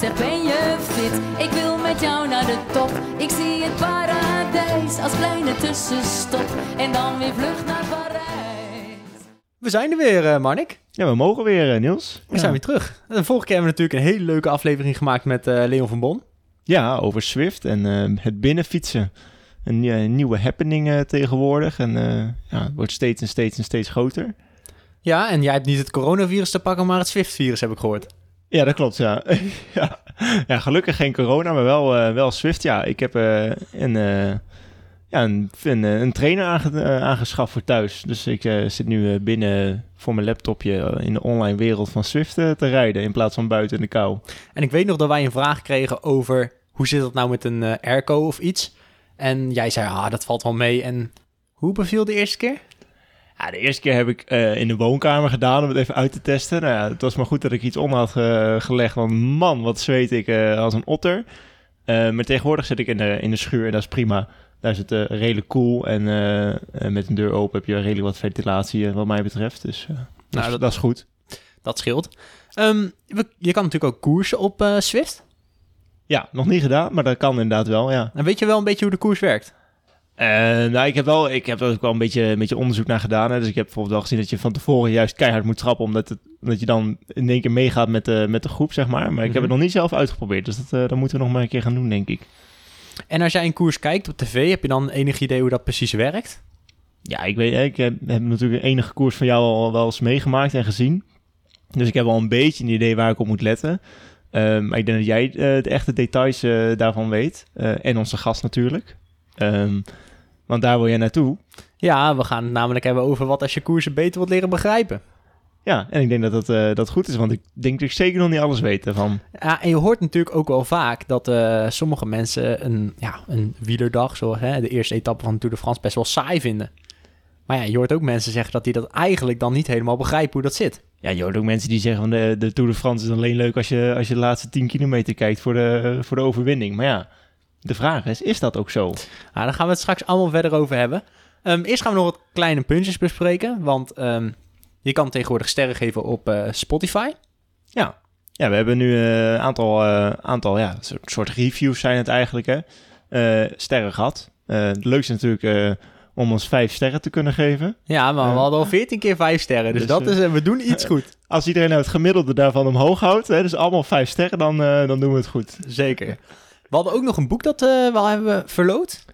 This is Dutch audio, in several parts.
Zeg, ben je fit? Ik wil met jou naar de top. Ik zie het paradijs als kleine tussenstop. En dan weer vlucht naar Parijs. We zijn er weer, uh, Marnik. Ja, we mogen weer, eh, Niels. We zijn weer terug. De vorige keer hebben we natuurlijk een hele leuke aflevering gemaakt met eh, Leon van Bon. Ja, over Swift en eh, het binnenfietsen. Een eh, nieuwe happening eh, tegenwoordig. En eh, ja, het wordt steeds en steeds en steeds groter. Ja, en jij hebt niet het coronavirus te pakken, maar het Swift-virus heb ik gehoord. Ja, dat klopt, ja. ja. gelukkig geen corona, maar wel, eh, wel Swift. Ja, ik heb eh, een, eh, ja, een, een, trainer aange- aangeschaft voor thuis. Dus ik zit nu binnen voor mijn laptopje in de online wereld van Swift te rijden... in plaats van buiten in de kou. En ik weet nog dat wij een vraag kregen over hoe zit dat nou met een airco of iets. En jij zei, ah, dat valt wel mee. En hoe beviel de eerste keer? Ja, de eerste keer heb ik eh, in de woonkamer gedaan om het even uit te testen. Nou ja, het was maar goed dat ik iets om had eh, gelegd, want man, wat zweet ik eh, als een otter. Maar tegenwoordig zit ik in de, in de schuur en dat is prima. Daar is het redelijk koel en met een deur open heb je redelijk wat ventilatie wat mij betreft. Dus eh, dat, is, dat- dat is goed. Dat scheelt. Ehm, je kan natuurlijk ook koersen op Swift. Ja, nog niet gedaan, maar dat kan inderdaad wel, ja. En weet je wel een beetje hoe de koers werkt? Eh, nou, ik heb, wel, ik heb er ook wel een beetje, een beetje onderzoek naar gedaan. Hè. Dus ik heb bijvoorbeeld wel gezien dat je van tevoren juist keihard moet trappen. Omdat, het, omdat je dan in één keer meegaat met de, met de groep, zeg maar. Maar ik heb Mhm. het nog niet zelf uitgeprobeerd. Dus dat, dat moeten we nog maar een keer gaan doen, denk ik. En als jij een koers kijkt op tv, heb je dan enig idee hoe dat precies werkt? Ja, ik weet, ik heb, heb natuurlijk een enige koers van jou al wel eens meegemaakt en gezien. Dus ik heb wel een beetje een idee waar ik op moet letten. Ehm, maar ik denk dat jij eh, de echte details daarvan weet. En onze gast natuurlijk. Ehm, want daar wil jij naartoe. Ja, we gaan het namelijk hebben over wat als je koersen beter wilt leren begrijpen. Ja, en ik denk dat dat, eh, dat goed is. Want ik denk dat ik zeker nog niet alles weet ervan. Ja, en je hoort natuurlijk ook wel vaak dat eh, sommige mensen een, ja, een wielerdag, zoals hè, de eerste etappe van de Tour de France, best wel saai vinden. Maar ja, je hoort ook mensen zeggen dat die dat eigenlijk dan niet helemaal begrijpen hoe dat zit. Ja, je hoort ook mensen die zeggen van de, de Tour de France is alleen leuk als je, als je de laatste 10 kilometer kijkt voor de, voor de overwinning. Maar ja, de vraag is, is dat ook zo? Nou, daar gaan we het straks allemaal verder over hebben. Ehm, eerst gaan we nog wat kleine puntjes bespreken, want ehm, je kan tegenwoordig sterren geven op eh, Spotify. Ja. Ja, we hebben nu een aantal, eh, aantal ja, soort, reviews zijn het eigenlijk, hè. Eh, sterren gehad. Eh, het leukste natuurlijk eh, om ons vijf sterren te kunnen geven. Ja, maar we hadden al 14 keer 5 sterren, dus, Dus, dat eh, is, eh, we doen iets goed. Als iedereen nou het gemiddelde daarvan omhoog houdt, hè, dus allemaal vijf sterren, dan, eh, dan doen we het goed. Zeker. We hadden ook nog een boek dat eh, we al hebben verloot.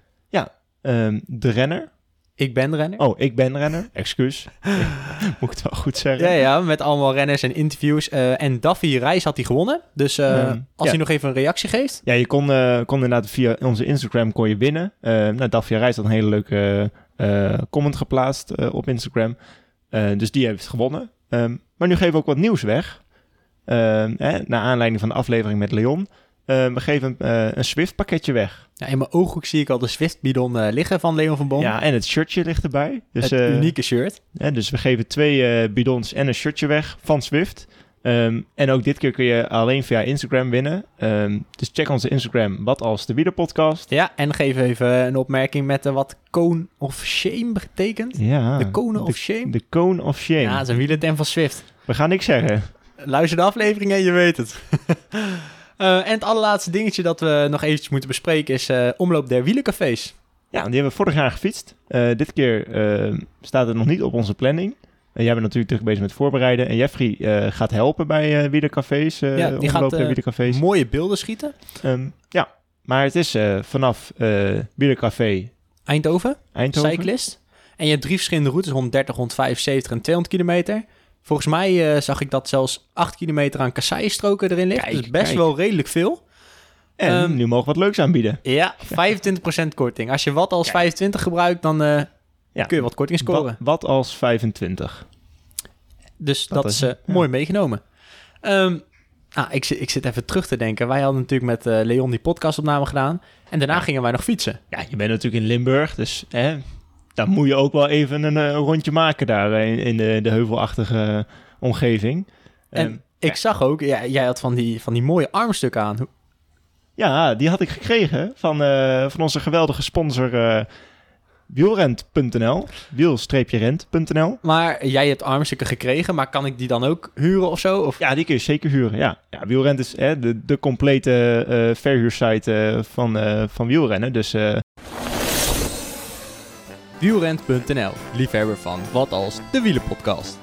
Ehm, de renner. Ik ben renner. Oh, ik ben renner. Excuus. Moet ik het wel goed zeggen? Ja, ja, met allemaal renners en interviews. eh, en Daffy Reis had hij gewonnen. Dus eh, Ehm, als ja. hij nog even een reactie geeft. Ja, je kon, kon inderdaad via onze Instagram kon je winnen. Eh nou, Daphia Reis had een hele leuke comment geplaatst op Instagram. Dus die heeft gewonnen. Ehm, maar nu geven we ook wat nieuws weg. Ehm, hè, naar aanleiding van de aflevering met Leon. Eh, we geven eh, een Swift pakketje weg. Ja, in mijn ooghoek zie ik al de Swift-bidon eh, liggen van Leon van Boom. Ja, en het shirtje ligt erbij. Dus, het eh, unieke shirt. dus we geven twee bidons en een shirtje weg van Swift. Ehm, en ook dit keer kun je alleen via Instagram winnen. Ehm, dus check onze Instagram, wat als de Wielerpodcast. Ja, en geef even een opmerking met wat cone of shame betekent. Ja. de cone of shame. De cone of shame. Ja, dat is een wielertem van Swift. We gaan niks zeggen. Luister de aflevering en je weet het. Eh, en het allerlaatste dingetje dat we nog eventjes moeten bespreken is eh, omloop der wielercafés. Ja, die hebben we vorig jaar gefietst. Eh, dit keer staat het nog niet op onze planning. Jij bent natuurlijk terug bezig met voorbereiden. En Jeffrey gaat helpen bij wielercafés. Ja, die omloop gaat, der wielercafés. Mooie beelden schieten. Ehm, ja, maar het is vanaf wielercafé Eindhoven. Eindhoven. cyclist. En je hebt drie verschillende routes, 130, 175 en 200 kilometer. Volgens mij eh, zag ik dat zelfs 8 kilometer aan kasseistroken erin ligt. Kijk, dus best kijk. wel redelijk veel. En Ehm, nu mogen we wat leuks aanbieden. Ja, 25% korting. Als je wat als Kijk. 25 gebruikt, dan eh, Ja. kun je wat korting scoren. Wat, wat als 25? Dus Dat dat, is eh, ja. mooi meegenomen. Ah, ik, zit, ik zit even terug te denken. Wij hadden natuurlijk met Leon die podcastopname gedaan. En daarna Ja. gingen wij nog fietsen. Ja, je bent natuurlijk in Limburg, dus hè, dan moet je ook wel even een eh, rondje maken daar eh, in, in de, de heuvelachtige omgeving. En Ehm, ik zag ook, ja, jij had van die, van die mooie armstukken aan. Ja, die had ik gekregen van, eh, van onze geweldige sponsor eh wielrent.nl. Wiel-rent.nl. Maar jij hebt armstukken gekregen, maar kan ik die dan ook huren of zo? Of... Ja, die kun je zeker huren. Ja, ja Wielrent is hè, de, de complete eh verhuursite eh, van, eh, van wielrennen. Dus eh, Wielrent.nl, liefhebber van Wat Als, de Wielenpodcast.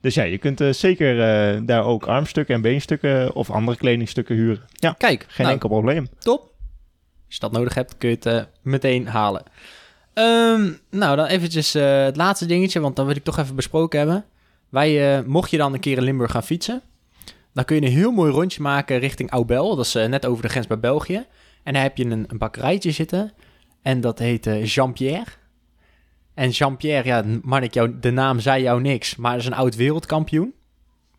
Dus ja, je kunt eh, zeker eh, daar ook armstukken en beenstukken of andere kledingstukken huren. Ja, Kijk, geen nou, enkel probleem. top. Als je dat nodig hebt, kun je het eh, meteen halen. Ehm, nou, dan eventjes eh, het laatste dingetje, want dat wil ik toch even besproken hebben. Wij, eh, mocht je dan een keer in Limburg gaan fietsen, dan kun je een heel mooi rondje maken richting Aubel. Dat is eh, net over de grens bij België. En daar heb je een, een bakkerijtje zitten. En dat heet eh, Jean-Pierre. En Jean-Pierre, ja, Marnik, jou, de naam zei jou niks, maar is een oud wereldkampioen.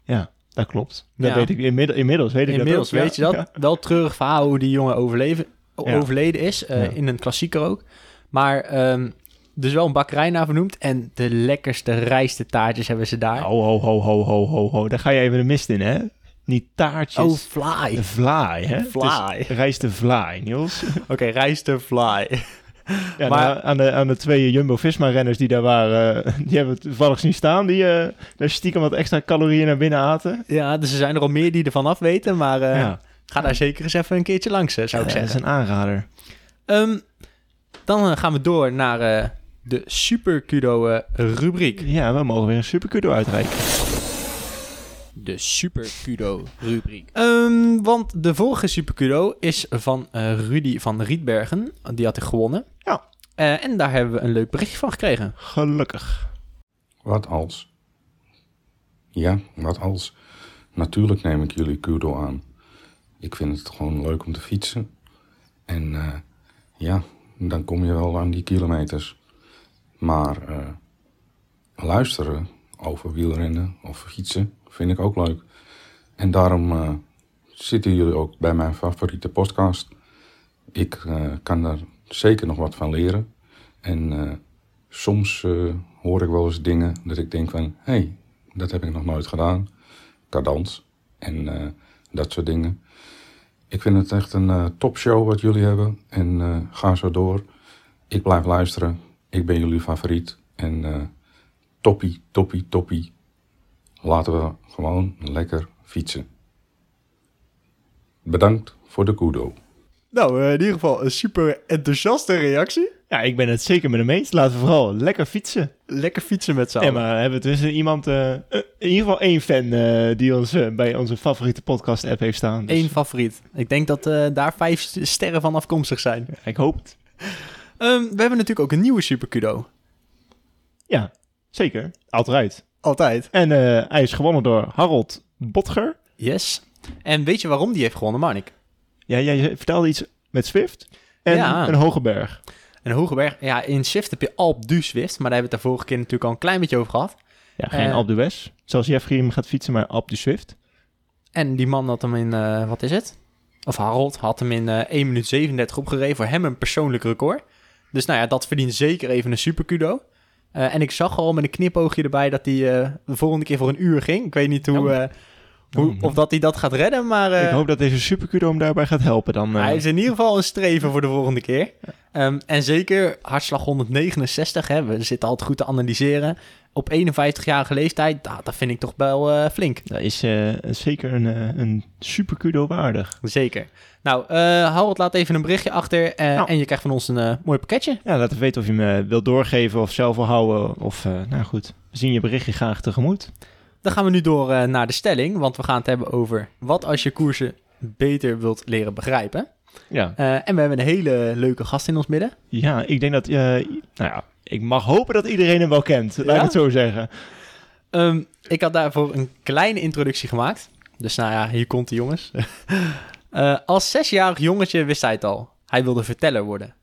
Ja, dat klopt. Dat Ja. weet ik inmiddels, inmiddels weet ik Inmiddels dat ook. weet Ja, je dat. Wel treurig verhaal hoe die jongen overleven, o- Ja. overleden is. eh. In een klassieker ook. Maar ehm, dus wel een bakkerij naar vernoemd. En de lekkerste rijstetaartjes hebben ze daar. Ho, ho, ho, ho, ho, ho, ho. Daar ga je even de mist in, hè? Niet taartjes. Oh, fly. De vlaai, hè? Fly. Rijst de vlaai, Niels. Oké, rijste fly. Ja, Maar- nou, aan, de, aan de twee Jumbo-Visma-renners die daar waren, eh, die hebben het toevallig zien staan. Die eh daar stiekem wat extra calorieën naar binnen aten. Ja, dus er zijn er al meer die ervan af weten. Maar eh, ja, ga daar zeker eens even een keertje langs, zou ik Ja, dat is zeggen. een aanrader. Ehm, dan gaan we door naar eh, de Super Kudo eh, rubriek. Ja, we mogen weer een superkudo uitreiken. De Super Kudo rubriek. Ehm, want de vorige Super Kudo is van eh, Rudy van Rietbergen. Die had ik gewonnen. Ja. Eh, en daar hebben we een leuk berichtje van gekregen. Gelukkig. Wat als? Ja, wat als? Natuurlijk neem ik jullie kudo aan. Ik vind het gewoon leuk om te fietsen. En eh, ja, dan kom je wel aan die kilometers. Maar eh, luisteren over wielrennen of fietsen vind ik ook leuk. En daarom eh, zitten jullie ook bij mijn favoriete podcast. Ik eh, kan daar zeker nog wat van leren. En eh, soms hoor ik wel eens dingen dat ik denk van... hé, hey, dat heb ik nog nooit gedaan. Cadans en dat soort dingen. Ik vind het echt een topshow wat jullie hebben. En ga zo door. Ik blijf luisteren. Ik ben jullie favoriet. En toppie, toppie, toppie. Laten we gewoon lekker fietsen. Bedankt voor de kudo. Nou, in ieder geval een super enthousiaste reactie. Ja, ik ben het zeker met hem eens. Laten we vooral lekker fietsen. Lekker fietsen met z'n Ja, allen. maar hebben we dus iemand, eh, eh, in ieder geval één fan eh, die ons eh, bij onze favoriete podcast-app heeft staan. Dus, Eén favoriet. Ik denk dat eh, daar vijf st- sterren van afkomstig zijn. Ik hoop het. Ehm, we hebben natuurlijk ook een nieuwe Super Kudo. Ja, zeker. Altijd. Altijd. En eh, hij is gewonnen door Harold Botger. Yes. En weet je waarom die heeft gewonnen, Marnik? Ja, jij vertelde iets met Swift en Ja. een hoge berg. En Hogeberg, ja, in Swift heb je Alp du Swift, maar daar hebben we het de vorige keer natuurlijk al een klein beetje over gehad. Ja, geen Eh. Alpe d'Huez. Zoals Jeffrey hem gaat fietsen, maar Alpe du Swift. En die man had hem in, eh, wat is het? Of Harold had hem in eh 1 minuut 37 opgereden. Voor hem een persoonlijk record. Dus nou ja, dat verdient zeker even een super kudo. Eh, en ik zag al met een knipoogje erbij dat hij eh, de volgende keer voor een uur ging. Ik weet niet hoe, eh, hoe, Oh, of dat hij dat gaat redden, maar eh, ik hoop dat deze supercudo hem daarbij gaat helpen dan. eh. hij is in ieder geval een streven voor de volgende keer. Ehm, en zeker hartslag 169, hè, we zitten altijd goed te analyseren. Op 51-jarige leeftijd, nou, dat vind ik toch wel eh, flink. Dat is eh, zeker een, eh, een supercudo waardig. Zeker. Nou, eh Harold laat even een berichtje achter eh, Nou. en je krijgt van ons een eh, mooi pakketje. Ja, laat even weten of je hem eh, wilt doorgeven of zelf wil houden. Of, eh, nou goed, we zien je berichtje graag tegemoet. Dan gaan we nu door eh, naar de stelling, want we gaan het hebben over wat als je koersen beter wilt leren begrijpen. Ja, Eh, en we hebben een hele leuke gast in ons midden. ja ik denk dat, eh, nou ja, ik mag hopen dat iedereen hem wel kent. Laat Ja? ik het zo zeggen. Ehm, ik had daarvoor een kleine introductie gemaakt. Dus nou ja, hier komt de jongens. Als zesjarig jongetje wist hij het al. Hij wilde verteller worden.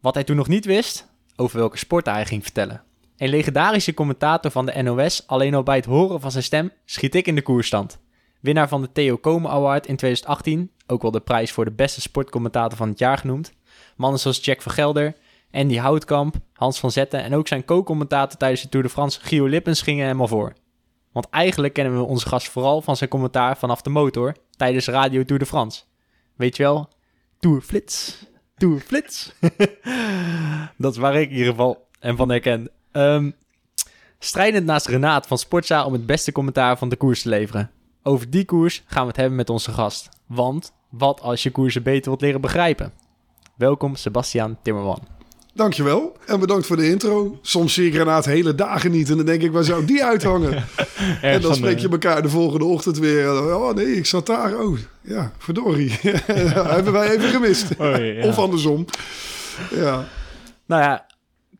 Wat hij toen nog niet wist, over welke sport hij ging vertellen. Een legendarische commentator van de NOS, alleen al bij het horen van zijn stem, schiet ik in de koerstand. Winnaar van de Theo Komen Award in 2018, ook wel de prijs voor de beste sportcommentator van het jaar genoemd, Mannen zoals Jack van Gelder, Andy Houtkamp, Hans van Zetten en ook zijn co-commentator tijdens de Tour de France, Gio Lippens, gingen hem al voor. Want eigenlijk kennen we onze gast vooral van zijn commentaar vanaf de motor tijdens Radio Tour de France. Weet je wel? Tour Flits. Tour Flits. dat is waar ik in ieder geval hem van herken. Ehm, strijdend naast Renaat van Sportza om het beste commentaar van de koers te leveren. Over die koers gaan we het hebben met onze gast. Want wat als je koersen beter wilt leren begrijpen? Welkom Sebastian Timmerman. Dankjewel en bedankt voor de intro. Soms zie ik Renaat hele dagen niet en dan denk ik, waar zou die uithangen? en dan spreek de- je elkaar de volgende ochtend weer. Oh nee, ik zat daar. Oh, ja, verdorie. Hebben wij even gemist. Oh, ja. Of andersom. Ja. Nou ja,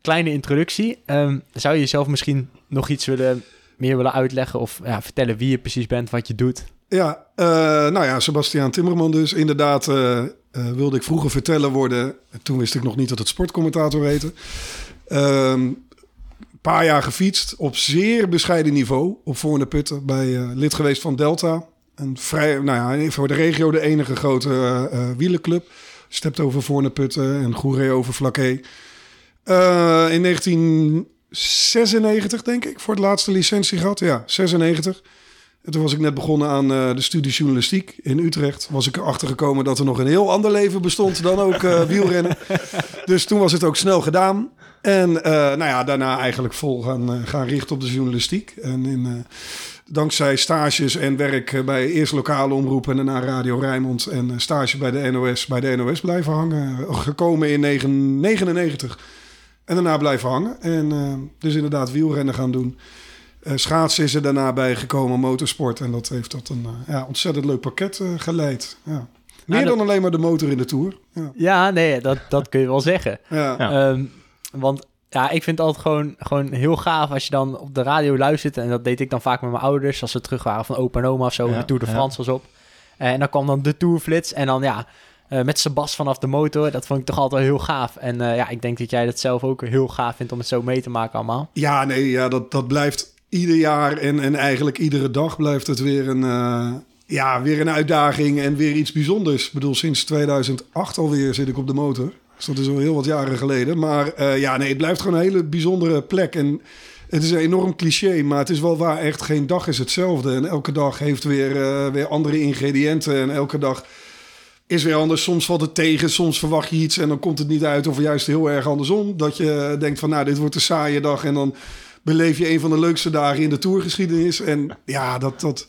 kleine introductie. Ehm, zou je jezelf misschien nog iets willen, meer willen uitleggen of ja, vertellen wie je precies bent, wat je doet? Ja, eh, nou ja, Sebastiaan Timmerman dus. Inderdaad eh, eh, wilde ik vroeger vertellen worden. Toen wist ik nog niet dat het sportcommentator heette. Ehm, Een paar jaar gefietst op zeer bescheiden niveau. Op Voorne Putten, bij lid geweest van Delta. Een vrij, nou ja, voor de regio de enige grote eh, wielenclub. Stept over Voorne Putten en Goeree over Vlakke. Eh, in 1996 denk ik, voor het laatste licentie gehad. Ja, 96. En toen was ik net begonnen aan eh, de studie journalistiek in Utrecht. Was ik erachter gekomen dat er nog een heel ander leven bestond dan ook eh, wielrennen. Dus toen was het ook snel gedaan. En nou ja, daarna eigenlijk vol gaan, gaan richten op de journalistiek. En in, dankzij stages en werk bij eerst lokale omroep en daarna Radio Rijnmond. En stage bij de NOS, bij de NOS blijven hangen. Gekomen in 1999. En daarna blijven hangen. En eh, dus inderdaad wielrennen gaan doen. Eh, schaatsen is er daarna bij gekomen, motorsport. En dat heeft tot een eh, ja, ontzettend leuk pakket geleid. Ja. Meer dat- dan alleen maar de motor in de Tour. Ja. Ja, nee, dat, dat kun je wel zeggen. Ja. Ja. Ehm, want ja, ik vind het altijd gewoon, gewoon heel gaaf als je dan op de radio luistert. En dat deed ik dan vaak met mijn ouders als ze terug waren van opa en oma of zo. Ja, de Tour de ja. France was op. En dan kwam dan de Tourflits. En dan ja, eh, met Sebas vanaf de motor. Dat vond ik toch altijd heel gaaf. En eh, ja, ik denk dat jij dat zelf ook heel gaaf vindt om het zo mee te maken allemaal. Ja, nee, ja, dat, dat blijft ieder jaar en, en eigenlijk iedere dag blijft het weer een, eh, ja, weer een uitdaging en weer iets bijzonders. Ik bedoel, sinds 2008 alweer zit ik op de motor. Dus dat is al heel wat jaren geleden. Maar ja, nee, het blijft gewoon een hele bijzondere plek. En het is een enorm cliché, maar het is wel waar. Echt geen dag is hetzelfde. En elke dag heeft weer, weer andere ingrediënten. En elke dag is weer anders. Soms valt het tegen, soms verwacht je iets en dan komt het niet uit. Of juist heel erg andersom. Dat je denkt van, nou, dit wordt een saaie dag. En dan beleef je een van de leukste dagen in de tourgeschiedenis. En ja, dat, dat,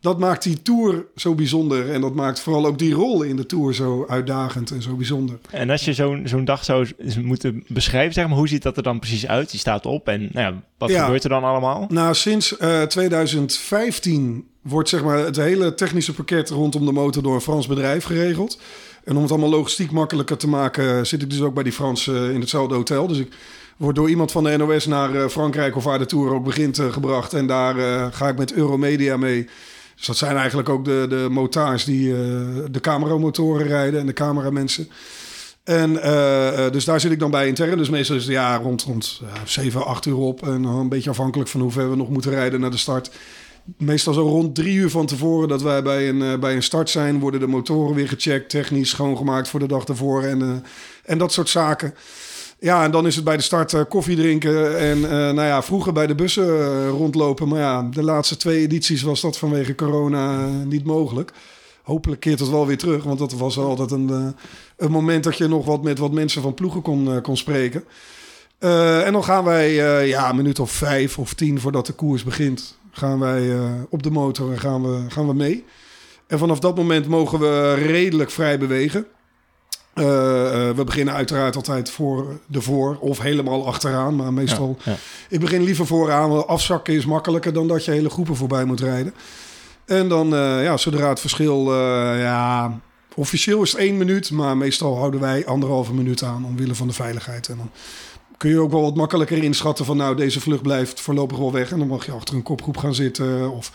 dat maakt die tour zo bijzonder. En dat maakt vooral ook die rol in de tour zo uitdagend en zo bijzonder. En als je zo'n zo'n dag zou moeten beschrijven, zeg maar, hoe ziet dat er dan precies uit? Je staat op en nou ja, wat Ja. gebeurt er dan allemaal? Nou, sinds eh, 2015 wordt zeg maar, het hele technische pakket rondom de motor door een Frans bedrijf geregeld. En om het allemaal logistiek makkelijker te maken, zit ik dus ook bij die Fransen eh, in hetzelfde hotel. Dus ik word door iemand van de NOS naar eh, Frankrijk of waar de tour ook begint eh, gebracht. En daar eh, ga ik met Euromedia mee. Dus dat zijn eigenlijk ook de, de die eh, de cameramotoren rijden en de cameramensen. En eh, eh, dus daar zit ik dan bij intern. Dus meestal is het ja, rond, rond ja, 7, 8 uur op. En een beetje afhankelijk van hoe ver we nog moeten rijden naar de start. Meestal zo rond drie uur van tevoren dat wij bij een, bij een start zijn, worden de motoren weer gecheckt, technisch schoongemaakt voor de dag ervoor en, en dat soort zaken. Ja, en dan is het bij de start eh, koffie drinken en eh, nou ja, vroeger bij de bussen eh, rondlopen. Maar ja, de laatste twee edities was dat vanwege corona niet mogelijk. Hopelijk keert het wel weer terug, want dat was altijd een, een moment dat je nog wat met wat mensen van ploegen kon, kon spreken. En dan gaan wij ja, een minuut of vijf of tien voordat de koers begint, gaan wij op de motor en gaan we, gaan we mee. En vanaf dat moment mogen we redelijk vrij bewegen. Eh, eh, we beginnen uiteraard altijd voor de voor of helemaal achteraan, maar meestal Ja, ja. ik begin liever vooraan, want afzakken is makkelijker dan dat je hele groepen voorbij moet rijden. En dan, eh, ja, zodra het verschil, ja, officieel is het één minuut, maar meestal houden wij anderhalve minuut aan omwille van de veiligheid. En dan kun je ook wel wat makkelijker inschatten van, nou, deze vlucht blijft voorlopig wel weg. En dan mag je achter een kopgroep gaan zitten of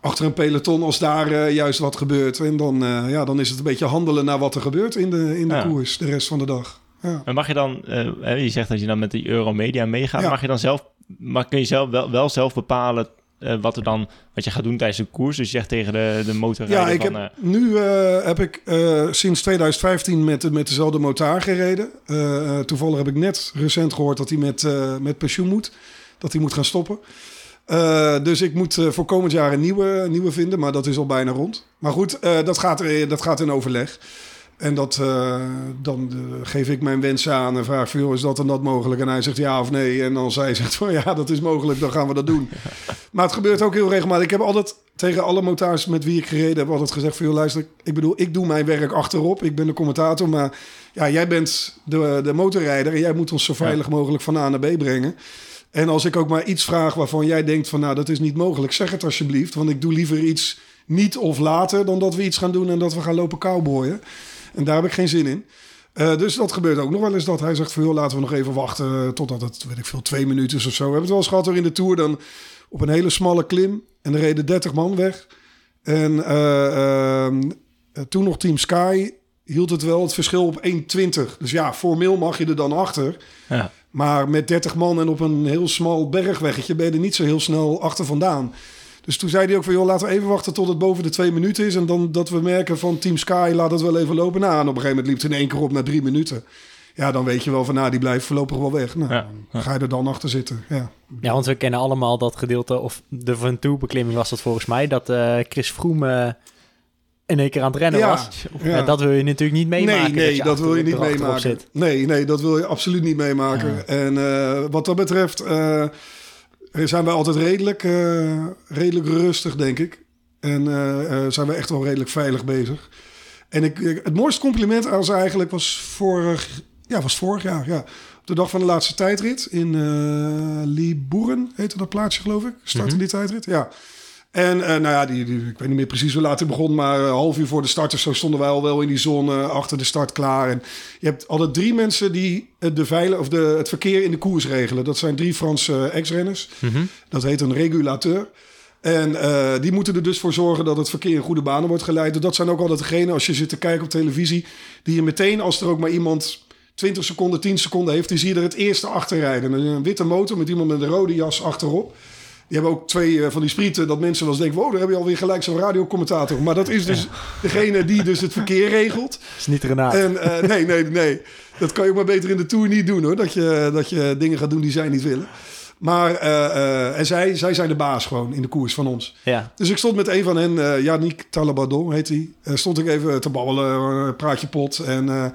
achter een peloton als daar eh, juist wat gebeurt. En dan, eh, ja, dan is het een beetje handelen naar wat er gebeurt in de, in de Ja. koers de rest van de dag. Ja. Maar mag je dan, eh, je zegt dat je dan met die Euromedia meegaat, Ja. mag je dan zelf, maar kun je zelf wel, wel zelf bepalen wat, er dan, wat je gaat doen tijdens de koers? Dus je zegt tegen de, de motorrijder Ja, ik van... heb, nu heb ik sinds 2015 met, met dezelfde motaar gereden. Toevallig heb ik net recent gehoord dat hij met, met pensioen moet. Dat hij moet gaan stoppen. Eh, dus ik moet eh, voor komend jaar een nieuwe, nieuwe vinden, maar dat is al bijna rond. Maar goed, eh, dat, gaat, er- dat gaat in overleg. En dat, dan geef ik mijn wensen aan en vraag van, joh, is dat en dat mogelijk? En hij zegt ja of nee. En als hij zegt van, ja, dat is mogelijk, dan gaan we dat doen. maar het gebeurt ook heel regelmatig. Ik heb altijd tegen alle motards met wie ik gereden heb, altijd gezegd van, joh, luister, ik bedoel, ik doe mijn werk achterop. Ik ben de commentator, maar ja, jij bent de, de motorrijder en jij moet ons zo veilig mogelijk van A naar B brengen. En als ik ook maar iets vraag waarvan jij denkt van, nou, dat is niet mogelijk, zeg het alsjeblieft. Want ik doe liever iets niet of later dan dat we iets gaan doen en dat we gaan lopen cowboyen. En daar heb ik geen zin in. Eh, dus dat gebeurt ook nog wel eens dat hij zegt van... Joh, laten we nog even wachten totdat het, weet ik veel, twee minuten is of zo. We hebben het wel eens gehad door in de Tour dan op een hele smalle klim. En er reden 30 man weg. En eh, ehm, eh, toen nog Team Sky hield het wel het verschil op 1,20. Dus ja, formeel mag je er dan achter. ja. Maar met 30 man en op een heel smal bergweggetje ben je er niet zo heel snel achter vandaan. Dus toen zei hij ook van, joh, laten we even wachten tot het boven de twee minuten is. En dan dat we merken van Team Sky, laat het wel even lopen. Nou, en op een gegeven moment liep het in één keer op na drie minuten. Ja, dan weet je wel van, nou, die blijft voorlopig wel weg. Nou, Ja, dan ga je er dan achter zitten. Ja, Ja, want we kennen allemaal dat gedeelte, of de Ventoux-beklimming was dat volgens mij, dat eh, Chris Froome eh, in één keer aan het rennen Ja, was. ja. Dat wil je natuurlijk niet meemaken. nee, nee, je dat, wil je niet meemaken. zit. Nee, nee, dat wil je absoluut niet meemaken. En eh, wat dat betreft eh, zijn wij altijd redelijk, eh, redelijk rustig, denk ik. En eh, eh, zijn we echt wel redelijk veilig bezig. En ik, het mooiste compliment aan ze eigenlijk was vorig, ja, was vorig jaar. Ja. Op de dag van de laatste tijdrit in eh Liboeren, heette dat plaatsje geloof ik. Startte Mhm. die tijdrit, ja. En eh, nou ja, die, die- ik weet niet meer precies hoe laat het begon, maar een half uur voor de start of zo stonden wij al wel in die zone achter de start klaar. En je hebt altijd drie mensen die eh, de veilen, of de, het verkeer in de koers regelen. Dat zijn drie Franse eh, ex-renners. Mhm. Dat heet een regulateur. En eh, die moeten er dus voor zorgen dat het verkeer in goede banen wordt geleid. Dus dat zijn ook altijd degenen, als je zit te kijken op televisie, die je meteen, als er ook maar iemand 20 seconden, 10 seconden heeft, die zie je er het eerste achter rijden. En Een witte motor met iemand met een rode jas achterop. Die hebben ook twee eh, van die sprieten dat mensen wel eens denken... wow, daar heb je alweer gelijk zo'n radiocommentator. Maar dat is dus degene die dus het verkeer regelt. Dat is niet Renaat. En eh, nee, nee, nee. Dat kan je ook maar beter in de Tour niet doen hoor. Dat je, dat je dingen gaat doen die zij niet willen. Maar eh, en zij, zij zijn de baas gewoon in de koers van ons. ja. Dus ik stond met een van hen, eh Yannick Talabadon heet hij. Stond ik even te babbelen, praatje pot. En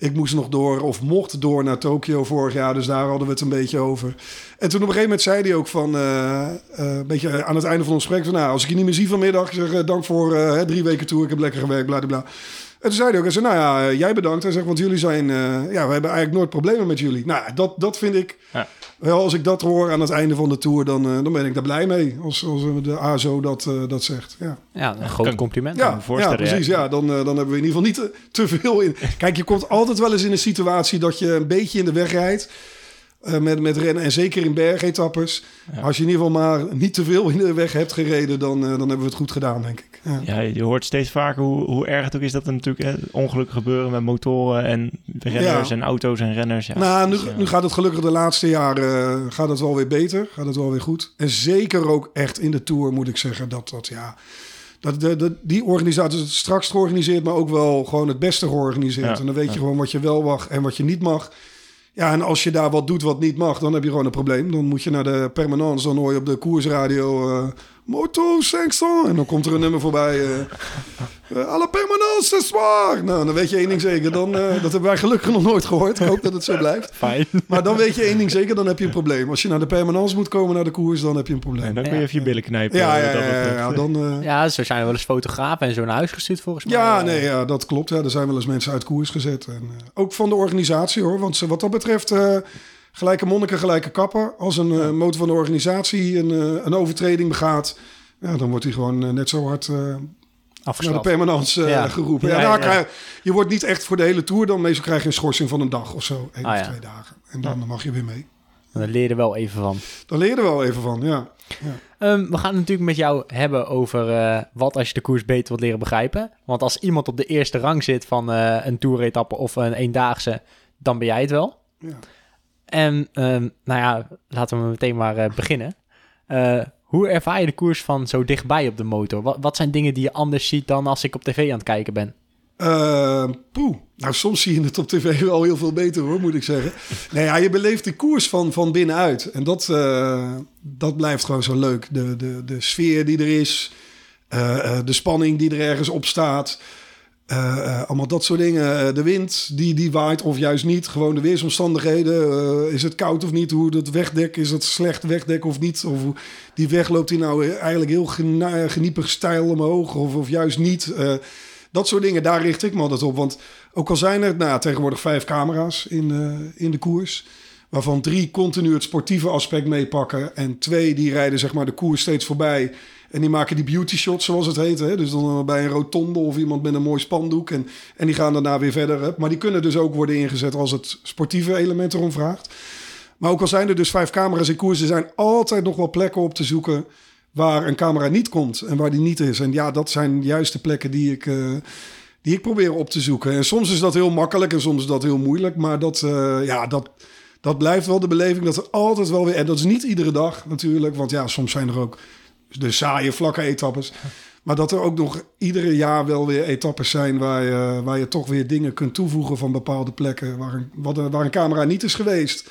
ik moest nog door, of mocht door naar Tokio vorig jaar. Dus daar hadden we het een beetje over. En toen op een gegeven moment zei hij ook van... eh, eh, een beetje aan het einde van ons gesprek... Van, nou, als ik je niet meer zie vanmiddag... Zeg, eh, dank voor drie weken tour. Ik heb lekker gewerkt, bla, bla. En toen zei hij ook, hij zei, nou ja, eh, jij bedankt. Hij zegt, want jullie zijn, eh, ja, we hebben eigenlijk nooit problemen met jullie. Nou, dat, dat vind ik, Ja. wel, als ik dat hoor aan het einde van de tour, dan, eh, dan ben ik daar blij mee. Als, als de ASO dat, eh, dat zegt, ja. ja, een groot compliment. me Ja, ja, voorstellen, precies. Ja. Dan, dan hebben we in ieder geval niet te, te veel in. Kijk, je komt altijd wel eens in een situatie dat je een beetje in de weg rijdt. eh, met, met rennen en zeker in bergetappes. Als je in ieder geval maar niet te veel in de weg hebt gereden, dan, eh, dan hebben we het goed gedaan, denk ik. Ja. Ja, je hoort steeds vaker hoe, hoe erg het ook is dat er natuurlijk hè, ongelukken gebeuren met motoren en renners Ja. en auto's en renners. Ja. nou, nu, Dus, nu gaat het gelukkig de laatste jaren eh, gaat het wel weer beter. Gaat het wel weer goed. En zeker ook echt in de Tour moet ik zeggen dat dat ja... Dat, de, de, die organisatie is straks georganiseerd, maar ook wel gewoon het beste georganiseerd. En dan weet je gewoon wat je wel mag en wat je niet mag. Ja, en als je daar wat doet wat niet mag, dan heb je gewoon een probleem. Dan moet je naar de permanence, dan hoor je op de koersradio... eh Moto 500. En dan komt er een nummer voorbij. eh eh, alle permanence is zwaar. Nou, dan weet je één ding zeker. Dan, eh, dat hebben wij gelukkig nog nooit gehoord. Ik hoop dat het zo blijft. Fijn. Maar dan weet je één ding zeker, dan heb je een probleem. Als je naar de permanence moet komen, naar de koers, dan heb je een probleem. En dan kun Ja. je even je billen knijpen. Ja, ja, ja, dan... eh, Ja, zo zijn er wel eens fotografen en zo naar huis gestuurd volgens mij. Ja, nee, ja, dat klopt. Ja, er zijn wel eens mensen uit koers gezet. En, eh, ook van de organisatie hoor. Want ze- wat dat betreft, eh, gelijke monniken, gelijke kapper. Als een eh, motor van de organisatie een, eh, een overtreding begaat, ja, dan wordt hij gewoon eh, net zo hard eh, naar de permanence eh, Ja. geroepen. Ja, Ja, ja. krijg- je wordt niet echt voor de hele tour dan. Meestal krijg je een schorsing van een dag of zo. één Ah, of ja. twee dagen. En dan mag je weer mee. Daar leer je er wel even van. Dan leer je er wel even van, ja. Ehm, we gaan het natuurlijk met jou hebben over eh, wat als je de koers beter wilt leren begrijpen. Want als iemand op de eerste rang zit van eh, een toeretappe of een eendaagse, dan ben jij het wel. ja. En ehm, nou ja, laten we meteen maar eh, beginnen. Eh, Hoe ervaar je de koers van zo dichtbij op de motor? Wat, wat zijn dingen die je anders ziet dan als ik op tv aan het kijken ben? Uh, poeh. Nou, soms zie je het op tv wel heel veel beter hoor, moet ik zeggen. nee, ja, je beleeft de koers van, van binnenuit. En dat, uh, dat blijft gewoon zo leuk. De, de, de sfeer die er is. De spanning die er ergens op staat. Allemaal dat soort dingen. de wind die, die waait of juist niet. Gewoon de weersomstandigheden. is het koud of niet? Hoe het wegdek, is het slecht wegdek of niet? Of die weg loopt die nou eigenlijk heel geniepig stijl omhoog of, of juist niet? Dat soort dingen, daar richt ik me altijd op. Want ook al zijn er nou, tegenwoordig vijf camera's in, in de koers... waarvan drie continu het sportieve aspect meepakken... en twee die rijden zeg maar, de koers steeds voorbij... En die maken die beauty shots, zoals het heet. Hè? Dus dan bij een rotonde of iemand met een mooi spandoek. En, en die gaan daarna weer verder. Maar die kunnen dus ook worden ingezet als het sportieve element erom vraagt. Maar ook al zijn er dus vijf camera's in koers... er zijn altijd nog wel plekken op te zoeken waar een camera niet komt en waar die niet is. En ja, dat zijn juist de plekken die ik, uh, die ik probeer op te zoeken. En soms is dat heel makkelijk en soms is dat heel moeilijk. Maar dat, uh, ja, dat, dat blijft wel de beleving dat er altijd wel weer... En dat is niet iedere dag natuurlijk, want ja, soms zijn er ook de saaie vlakke etappes. Maar dat er ook nog iedere jaar wel weer etappes zijn waar je, waar je toch weer dingen kunt toevoegen van bepaalde plekken waar een, waar een camera niet is geweest.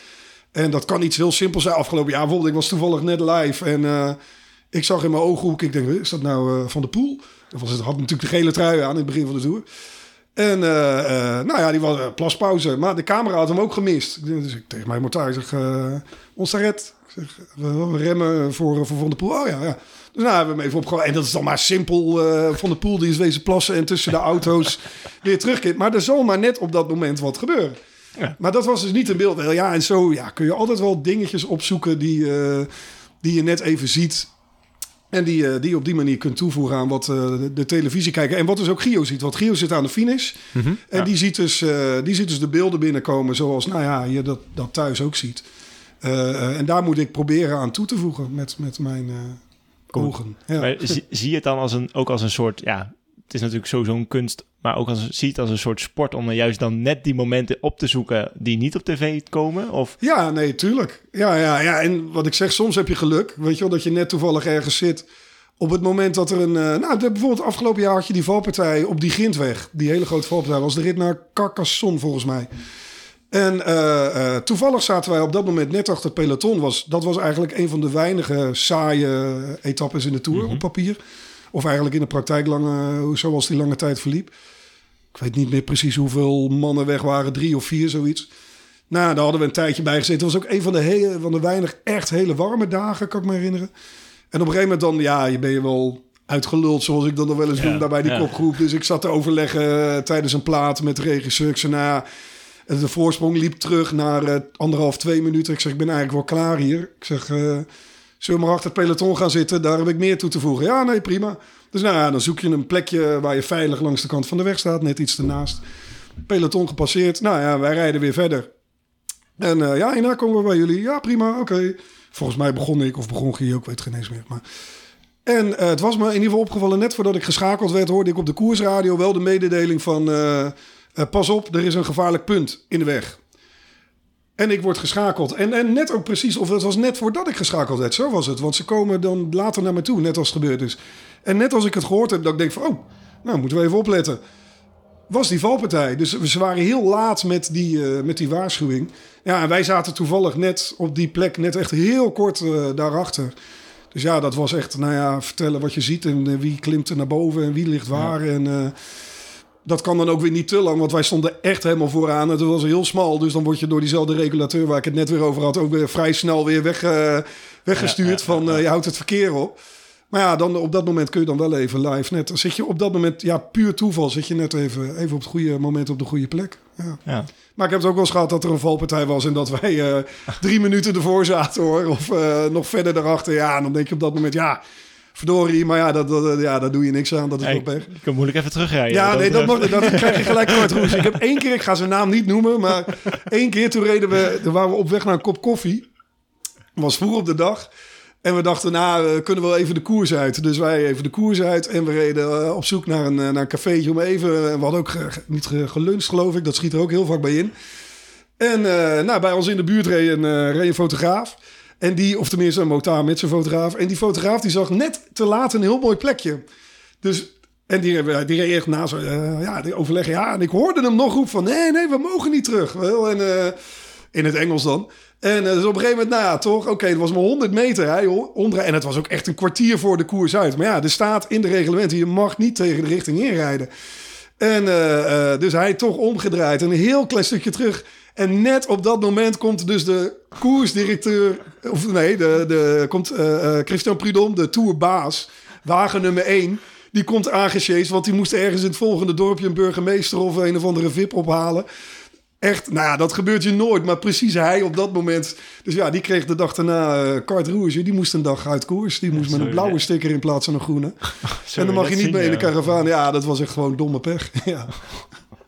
En dat kan iets heel simpels zijn. Afgelopen jaar bijvoorbeeld, ik was toevallig net live en... Uh, ik zag in mijn ooghoek, ik denk, is dat nou uh, Van de Poel? Dat was het, had natuurlijk de gele trui aan in het begin van de Tour. En uh, uh, nou ja, die was plaspauze. Maar de camera had hem ook gemist. Dus ik tegen mijn mortaar zeg, ons red. Zeg, we, remmen voor, voor Van de Poel. Oh ja, ja. Dus nou hebben we hem even opgehouden. En dat is dan maar simpel. van de Poel die is wezen plassen en tussen de auto's weer terugkeert. Maar er zal maar net op dat moment wat gebeuren. Ja. Maar dat was dus niet in beeld. Ja, en zo ja, kun je altijd wel dingetjes opzoeken die, die je net even ziet. En die, uh, die op die manier kunt toevoegen aan wat uh, de, televisie kijken. En wat dus ook Gio ziet. Want Gio zit aan de finish. Mm -hmm, en ja. die, ziet dus, uh, die ziet dus de beelden binnenkomen zoals nou ja, je dat, dat thuis ook ziet. en daar moet ik proberen aan toe te voegen met, met mijn ogen. Ja. Maar zie, zie je het dan als een, ook als een soort... Ja, het is natuurlijk sowieso een kunst maar ook als, zie het als een soort sport om er juist dan net die momenten op te zoeken die niet op tv komen? Of? Ja, nee, tuurlijk. Ja, ja, ja, en wat ik zeg, soms heb je geluk. Weet je wel, dat je net toevallig ergens zit. Op het moment dat er een... Uh, nou, bijvoorbeeld afgelopen jaar had je die valpartij op die Grindweg. Die hele grote valpartij was de rit naar Carcassonne volgens mij. En uh, uh, toevallig zaten wij op dat moment net achter het peloton. Was, dat was eigenlijk een van de weinige saaie etappes in de Tour mm -hmm. op papier. Of eigenlijk in de praktijk, lange, zoals die lange tijd verliep. Ik weet niet meer precies hoeveel mannen weg waren, drie of vier, zoiets. Nou, daar hadden we een tijdje bij gezeten. Het was ook een van de, hele, van de weinig echt hele warme dagen, kan ik me herinneren. En op een gegeven moment dan, ja, je ben je wel uitgeluld, zoals ik dan nog wel eens ja, doe, daar bij die ja. kopgroep. Dus ik zat te overleggen uh, tijdens een plaat met de regisseur. Ik zei, nou, de voorsprong liep terug naar uh, anderhalf, twee minuten. Ik zeg, ik ben eigenlijk wel klaar hier. Ik zeg, uh, zullen we maar achter het peloton gaan zitten? Daar heb ik meer toe te voegen. Ja, nee, prima. Dus nou ja, dan zoek je een plekje waar je veilig langs de kant van de weg staat, net iets ernaast. Peloton gepasseerd. Nou ja, wij rijden weer verder. En uh, ja, hierna komen we bij jullie. Ja, prima, oké. Volgens mij begon ik, of begon Gio, ik weet geen eens meer. Maar... En uh, het was me in ieder geval opgevallen, net voordat ik geschakeld werd, hoorde ik op de koersradio wel de mededeling van... Uh, pas op, er is een gevaarlijk punt in de weg. En ik word geschakeld. En, en net ook precies, of het was net voordat ik geschakeld werd. Zo was het. Want ze komen dan later naar me toe, net als het gebeurd is. En net als ik het gehoord heb, dat ik denk van... oh, nou moeten we even opletten. Was die valpartij. Dus ze waren heel laat met die, uh, met die waarschuwing. Ja, en wij zaten toevallig net op die plek, net echt heel kort uh, daarachter. Dus ja, dat was echt, nou ja, vertellen wat je ziet en uh, wie klimt er naar boven en wie ligt waar. Ja. En dat kan dan ook weer niet te lang, want wij stonden echt helemaal vooraan. Het was heel smal, dus dan word je door diezelfde regulateur waar ik het net weer over had, ook weer vrij snel weer weg, weggestuurd ja, ja, van je houdt het verkeer op. Maar ja, dan, op dat moment kun je dan wel even live net. Dan zit je op dat moment, ja, puur toeval, zit je net even, even op het goede moment op de goede plek. Ja. ja. Maar ik heb het ook wel eens gehad dat er een valpartij was en dat wij uh, drie minuten ervoor zaten hoor. Of nog verder daarachter. Ja, en dan denk je op dat moment, ja, verdorie, maar ja, dat, dat, ja, daar doe je niks aan. Dat is hey, wel pech. Je kan moeilijk even terugrijden. Ja, nee, dat, mag, dat krijg je gelijk kort roes. Ik heb één keer, ik ga zijn naam niet noemen, maar één keer toen reden we, toen waren we op weg naar een kop koffie. was vroeg op de dag. En we dachten, nou, we kunnen wel even de koers uit. Dus wij even de koers uit. En we reden op zoek naar een, naar een cafeetje om even... We hadden ook niet geluncht, geloof ik. Dat schiet er ook heel vaak bij in. En uh, nou, bij ons in de buurt reed een, uh, reed een fotograaf. En die, of tenminste een motaar met zijn fotograaf. En die fotograaf die zag net te laat een heel mooi plekje. Dus, en die, die reed echt na zo, eh, ja, die overleggen. Ja, en ik hoorde hem nog roepen van, nee, nee, we mogen niet terug. Wel, en eh, in het Engels dan. En eh, dus op een gegeven moment, nou ja, toch, oké, het was maar 100 meter. Hè, omdraaien. en het was ook echt een kwartier voor de koers uit. Maar ja, er staat in de reglementen, je mag niet tegen de richting inrijden. En eh, eh, dus hij toch omgedraaid en een heel klein stukje terug. En net op dat moment komt dus de koersdirecteur, of nee, de, de, komt eh, eh, Christian Prudhomme, de tourbaas, wagen nummer 1. Die komt aangesjeest, want die moest ergens in het volgende dorpje een burgemeester of een of andere VIP ophalen. Echt, nou ja, dat gebeurt je nooit, maar precies hij op dat moment. Dus ja, die kreeg de dag daarna uh, Cart Rouge. Die moest een dag uit koers. Die moest met een blauwe sticker in plaats van een groene. en dan mag je niet mee in de caravan. Ja, dat was echt gewoon domme pech. ja.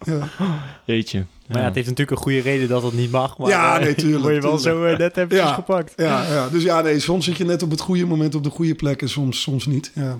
ja. Jeetje. Maar ja, het heeft natuurlijk een goede reden dat het niet mag. Maar Ja, eh, nee, tuurlijk, Word je wel tuurlijk. zo eh, net eventjes Ja. gepakt. Ja, ja, dus ja, nee, soms zit je net op het goede moment op de goede plek en soms, soms niet. Ja.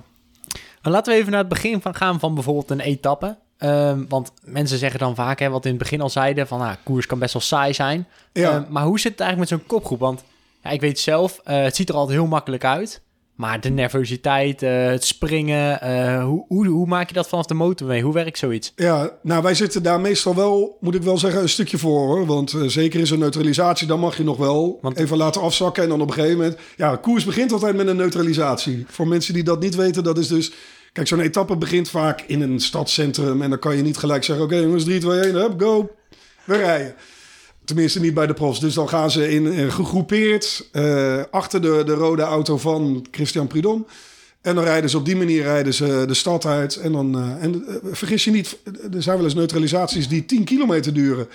Maar laten we even naar het begin van gaan van bijvoorbeeld een etappe. Ehm, want mensen zeggen dan vaak, hè, wat in het begin al zeiden, van nou, koers kan best wel saai zijn. Ja. Ehm, maar hoe zit het eigenlijk met zo'n kopgroep? Want ja, ik weet zelf, eh, het ziet er altijd heel makkelijk uit. Maar de nervositeit, eh, het springen, eh, hoe, hoe, hoe maak je dat vanaf de motor mee? Hoe werkt zoiets? Ja, nou wij zitten daar meestal wel, moet ik wel zeggen, een stukje voor hoor. Want eh, zeker in zo'n neutralisatie, dan mag je nog wel Want- even laten afzakken. En dan op een gegeven moment, ja, koers begint altijd met een neutralisatie. Voor mensen die dat niet weten, dat is dus... Kijk, zo'n etappe begint vaak in een stadscentrum. En dan kan je niet gelijk zeggen, oké jongens, 3, 2, 1, hup, go. We rijden. Tenminste niet bij de profs. Dus dan gaan ze in, eh, gegroepeerd eh, achter de, de rode auto van Christian Prudhomme. En dan rijden ze op die manier rijden ze de stad uit. En dan, eh, en vergis je niet, er zijn wel eens neutralisaties die 10 kilometer duren.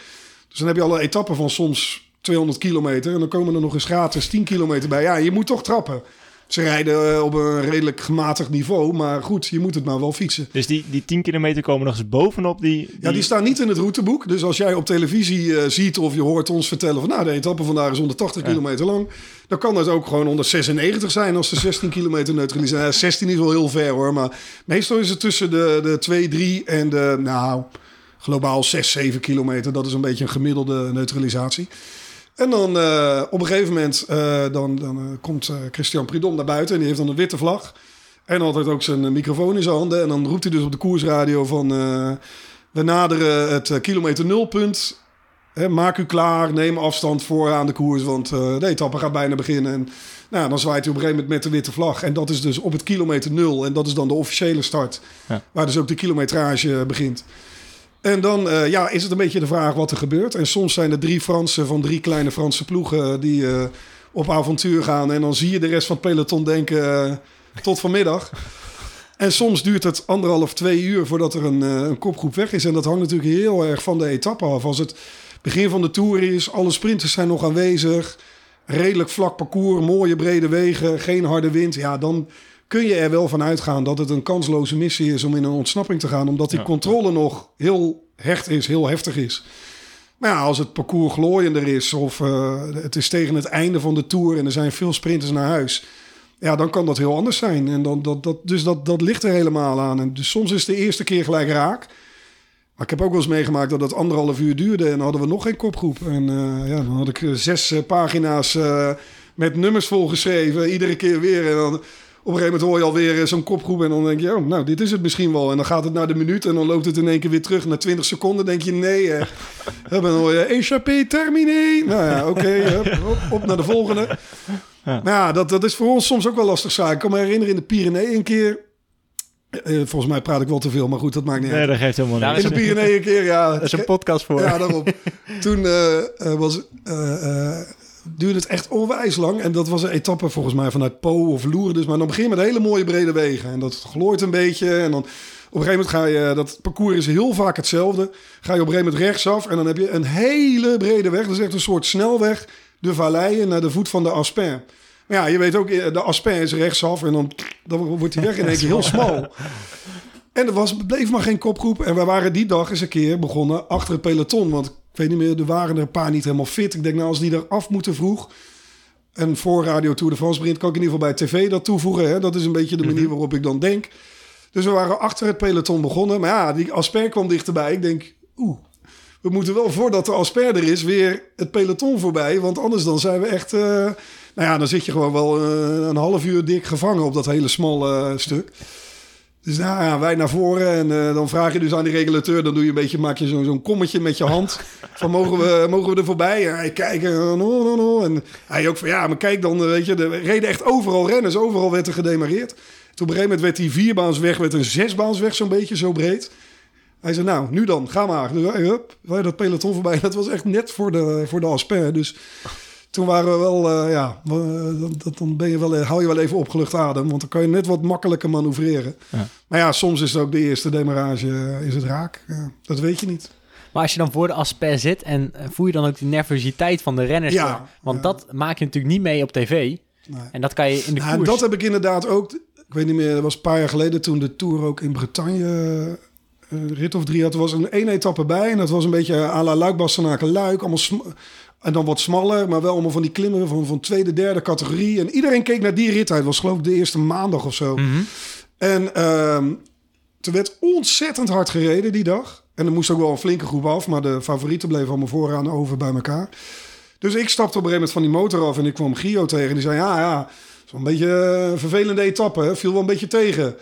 Dus dan heb je al een etappe van soms 200 kilometer. En dan komen er nog eens gratis 10 kilometer bij. Ja, je moet toch trappen. Ze rijden eh, op een redelijk gematigd niveau. Maar goed, je moet het maar wel fietsen. Dus die, die 10 kilometer komen nog eens bovenop die... Ja, die staan niet in het routeboek. Dus als jij op televisie eh, ziet of je hoort ons vertellen van... nou, de etappe vandaag is 180 kilometer lang... dan kan dat ook gewoon 196 zijn als de 16 kilometer neutraliseren. Ja, 16 is wel heel ver hoor, maar meestal is het tussen de, de 2, 3 en de... nou, globaal 6, 7 kilometer. Dat is een beetje een gemiddelde neutralisatie. En dan eh, op een gegeven moment eh, dan, dan eh, komt Christian Prudhomme naar buiten... en die heeft dan een witte vlag... En altijd ook zijn microfoon in zijn handen. En dan roept hij dus op de koersradio van... we naderen het kilometer nulpunt. Hè, maak u klaar, neem afstand voor aan de koers... want de etappe gaat bijna beginnen. En nou, dan zwaait hij op een gegeven moment met de witte vlag. En dat is dus op het kilometer nul. En dat is dan de officiële start. Ja. Waar dus ook de kilometrage begint. En dan eh, ja, is het een beetje de vraag wat er gebeurt. En soms zijn er drie Fransen van drie kleine Franse ploegen... die eh, op avontuur gaan. En dan zie je de rest van het peloton denken... eh, tot vanmiddag. En soms duurt het anderhalf, twee uur voordat er een, eh, een kopgroep weg is. En dat hangt natuurlijk heel erg van de etappe af. Als het begin van de Tour is, alle sprinters zijn nog aanwezig. Redelijk vlak parcours, mooie brede wegen, geen harde wind. Ja, dan kun je er wel van uitgaan dat het een kansloze missie is om in een ontsnapping te gaan. Omdat die Ja. controle nog heel hecht is, heel heftig is. Maar ja, als het parcours glooiender is of eh, het is tegen het einde van de Tour... en er zijn veel sprinters naar huis... Ja, dan kan dat heel anders zijn. En dan, dat, dat, dus dat, dat ligt er helemaal aan. En dus soms is de eerste keer gelijk raak. Maar ik heb ook wel eens meegemaakt dat het anderhalf uur duurde... en dan hadden we nog geen kopgroep. En eh, ja, dan had ik eh, zes pagina's met nummers volgeschreven. Iedere keer weer. En dan een gegeven moment hoor je alweer eh, zo'n kopgroep... en dan denk je, oh, nou, dit is het misschien wel. En dan gaat het naar de minuut en dan loopt het in één keer weer terug... naar 20 seconden denk je, nee... eh, en dan hoor je, échappé, terminé. Nou ja, oké, op, op naar de volgende. Ja. Maar ja, dat, dat is voor ons soms ook wel lastig zaak. Ik kan me herinneren in de Pyreneeën een keer... eh, volgens mij praat ik wel te veel, maar goed, dat maakt niet Nee, uit. dat geeft helemaal Daar niks. In de Pyreneeën een keer, ja. Dat is een podcast voor. Ja, daarom. Toen eh, was, duurde het echt onwijs lang. En dat was een etappe volgens mij vanuit Po of Lourdes. Maar dan begin je met hele mooie brede wegen. En dat glooit een beetje. En dan op een gegeven moment ga je... Dat parcours is heel vaak hetzelfde. Ga je op een gegeven moment rechtsaf. En dan heb je een hele brede weg. Dat is echt een soort snelweg. De valleien naar de voet van de Aspen. Maar ja, je weet ook, eh, de Aspen is rechtsaf. En dan, dan wordt die weg in één keer heel smal. En er was, bleef maar geen kopgroep. En wij waren die dag eens een keer begonnen achter het peloton. Want ik weet niet meer, er waren er een paar niet helemaal fit. Ik denk, nou, als die er af moeten vroeg. En voor Radio Tour de France begint, kan ik in ieder geval bij tv dat toevoegen. Hè? Dat is een beetje de manier waarop ik dan denk. Dus we waren achter het peloton begonnen. Maar ja, die Asper kwam dichterbij. Ik denk, oeh, we moeten wel voordat de Asper er is weer het peloton voorbij. Want anders dan zijn we echt... eh, Nou ja, dan zit je gewoon wel eh, een half uur dik gevangen op dat hele smalle eh, stuk. Dus nou ja, wij naar voren en eh, dan vraag je dus aan die regulateur... dan doe je een beetje, maak je zo- zo'n kommetje met je hand... van mogen we, mogen we er voorbij? En hij kijkt en, no, no, no. en hij ook van ja, maar kijk dan, eh, weet je... er reden echt overal renners, overal werd er gedemareerd. Toen op een gegeven moment werd die vierbaansweg... werd een zesbaansweg zo'n beetje zo breed... Hij zei, nou, nu dan, ga maar. Dus wij, hup, wij dat peloton voorbij. Dat was echt net voor de, voor de Aspen. Dus toen waren we wel, eh, ja, dat, dat- dan ben je wel, hou je wel even opgelucht adem. Want dan kan je net wat makkelijker manoeuvreren. Ja. Maar ja, soms is het ook de eerste demarage, eh, is het raak. Ja, dat weet je niet. Maar als je dan voor de asper zit en eh, voel je dan ook die nervositeit van de renners? Ja, dan? Want ja. dat maak je natuurlijk niet mee op tv. Nee. En dat kan je in de Nou, koers. dat heb ik inderdaad ook. Ik weet niet meer, dat was een paar jaar geleden toen de Tour ook in Bretagne eh, een rit of drie had. Er was een één etappe bij en dat was een beetje à la Luik, Luik. Allemaal en dan wat smaller, maar wel allemaal van die klimmen van, van tweede, derde categorie. En iedereen keek naar die rit. Het was geloof ik de eerste maandag of zo. Mhm. En ehm er werd ontzettend hard gereden die dag. En er moest ook wel een flinke groep af, maar de favorieten bleven allemaal vooraan over bij elkaar. Dus ik stapte op een gegeven moment van die motor af en ik kwam Gio tegen. Die zei, ja, ja, zo'n beetje eh, een vervelende etappe, hè? viel wel een beetje tegen.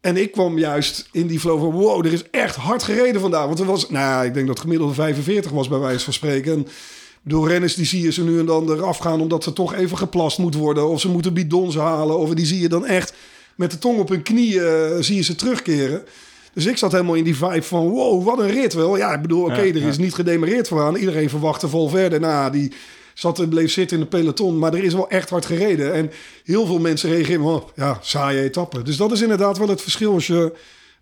En ik kwam juist in die flow van, wow, er is echt hard gereden vandaag. Want er was, nou ja, ik denk dat het gemiddelde 45 was bij wijze van spreken. En bedoel, renners die zie je ze nu en dan eraf gaan... omdat er toch even geplast moet worden. Of ze moeten bidons halen. Of die zie je dan echt met de tong op hun knieën eh, zie je ze terugkeren. Dus ik zat helemaal in die vibe van, wow, wat een rit wel. Ja, ik bedoel, oké, Ja, er is niet gedemareerd vooraan. Iedereen verwachtte Valverde. Nou, die zat en bleef zitten in de peloton. Maar er is wel echt hard gereden. En heel veel mensen reageren van, ja, saaie etappe. Dus dat is inderdaad wel het verschil als je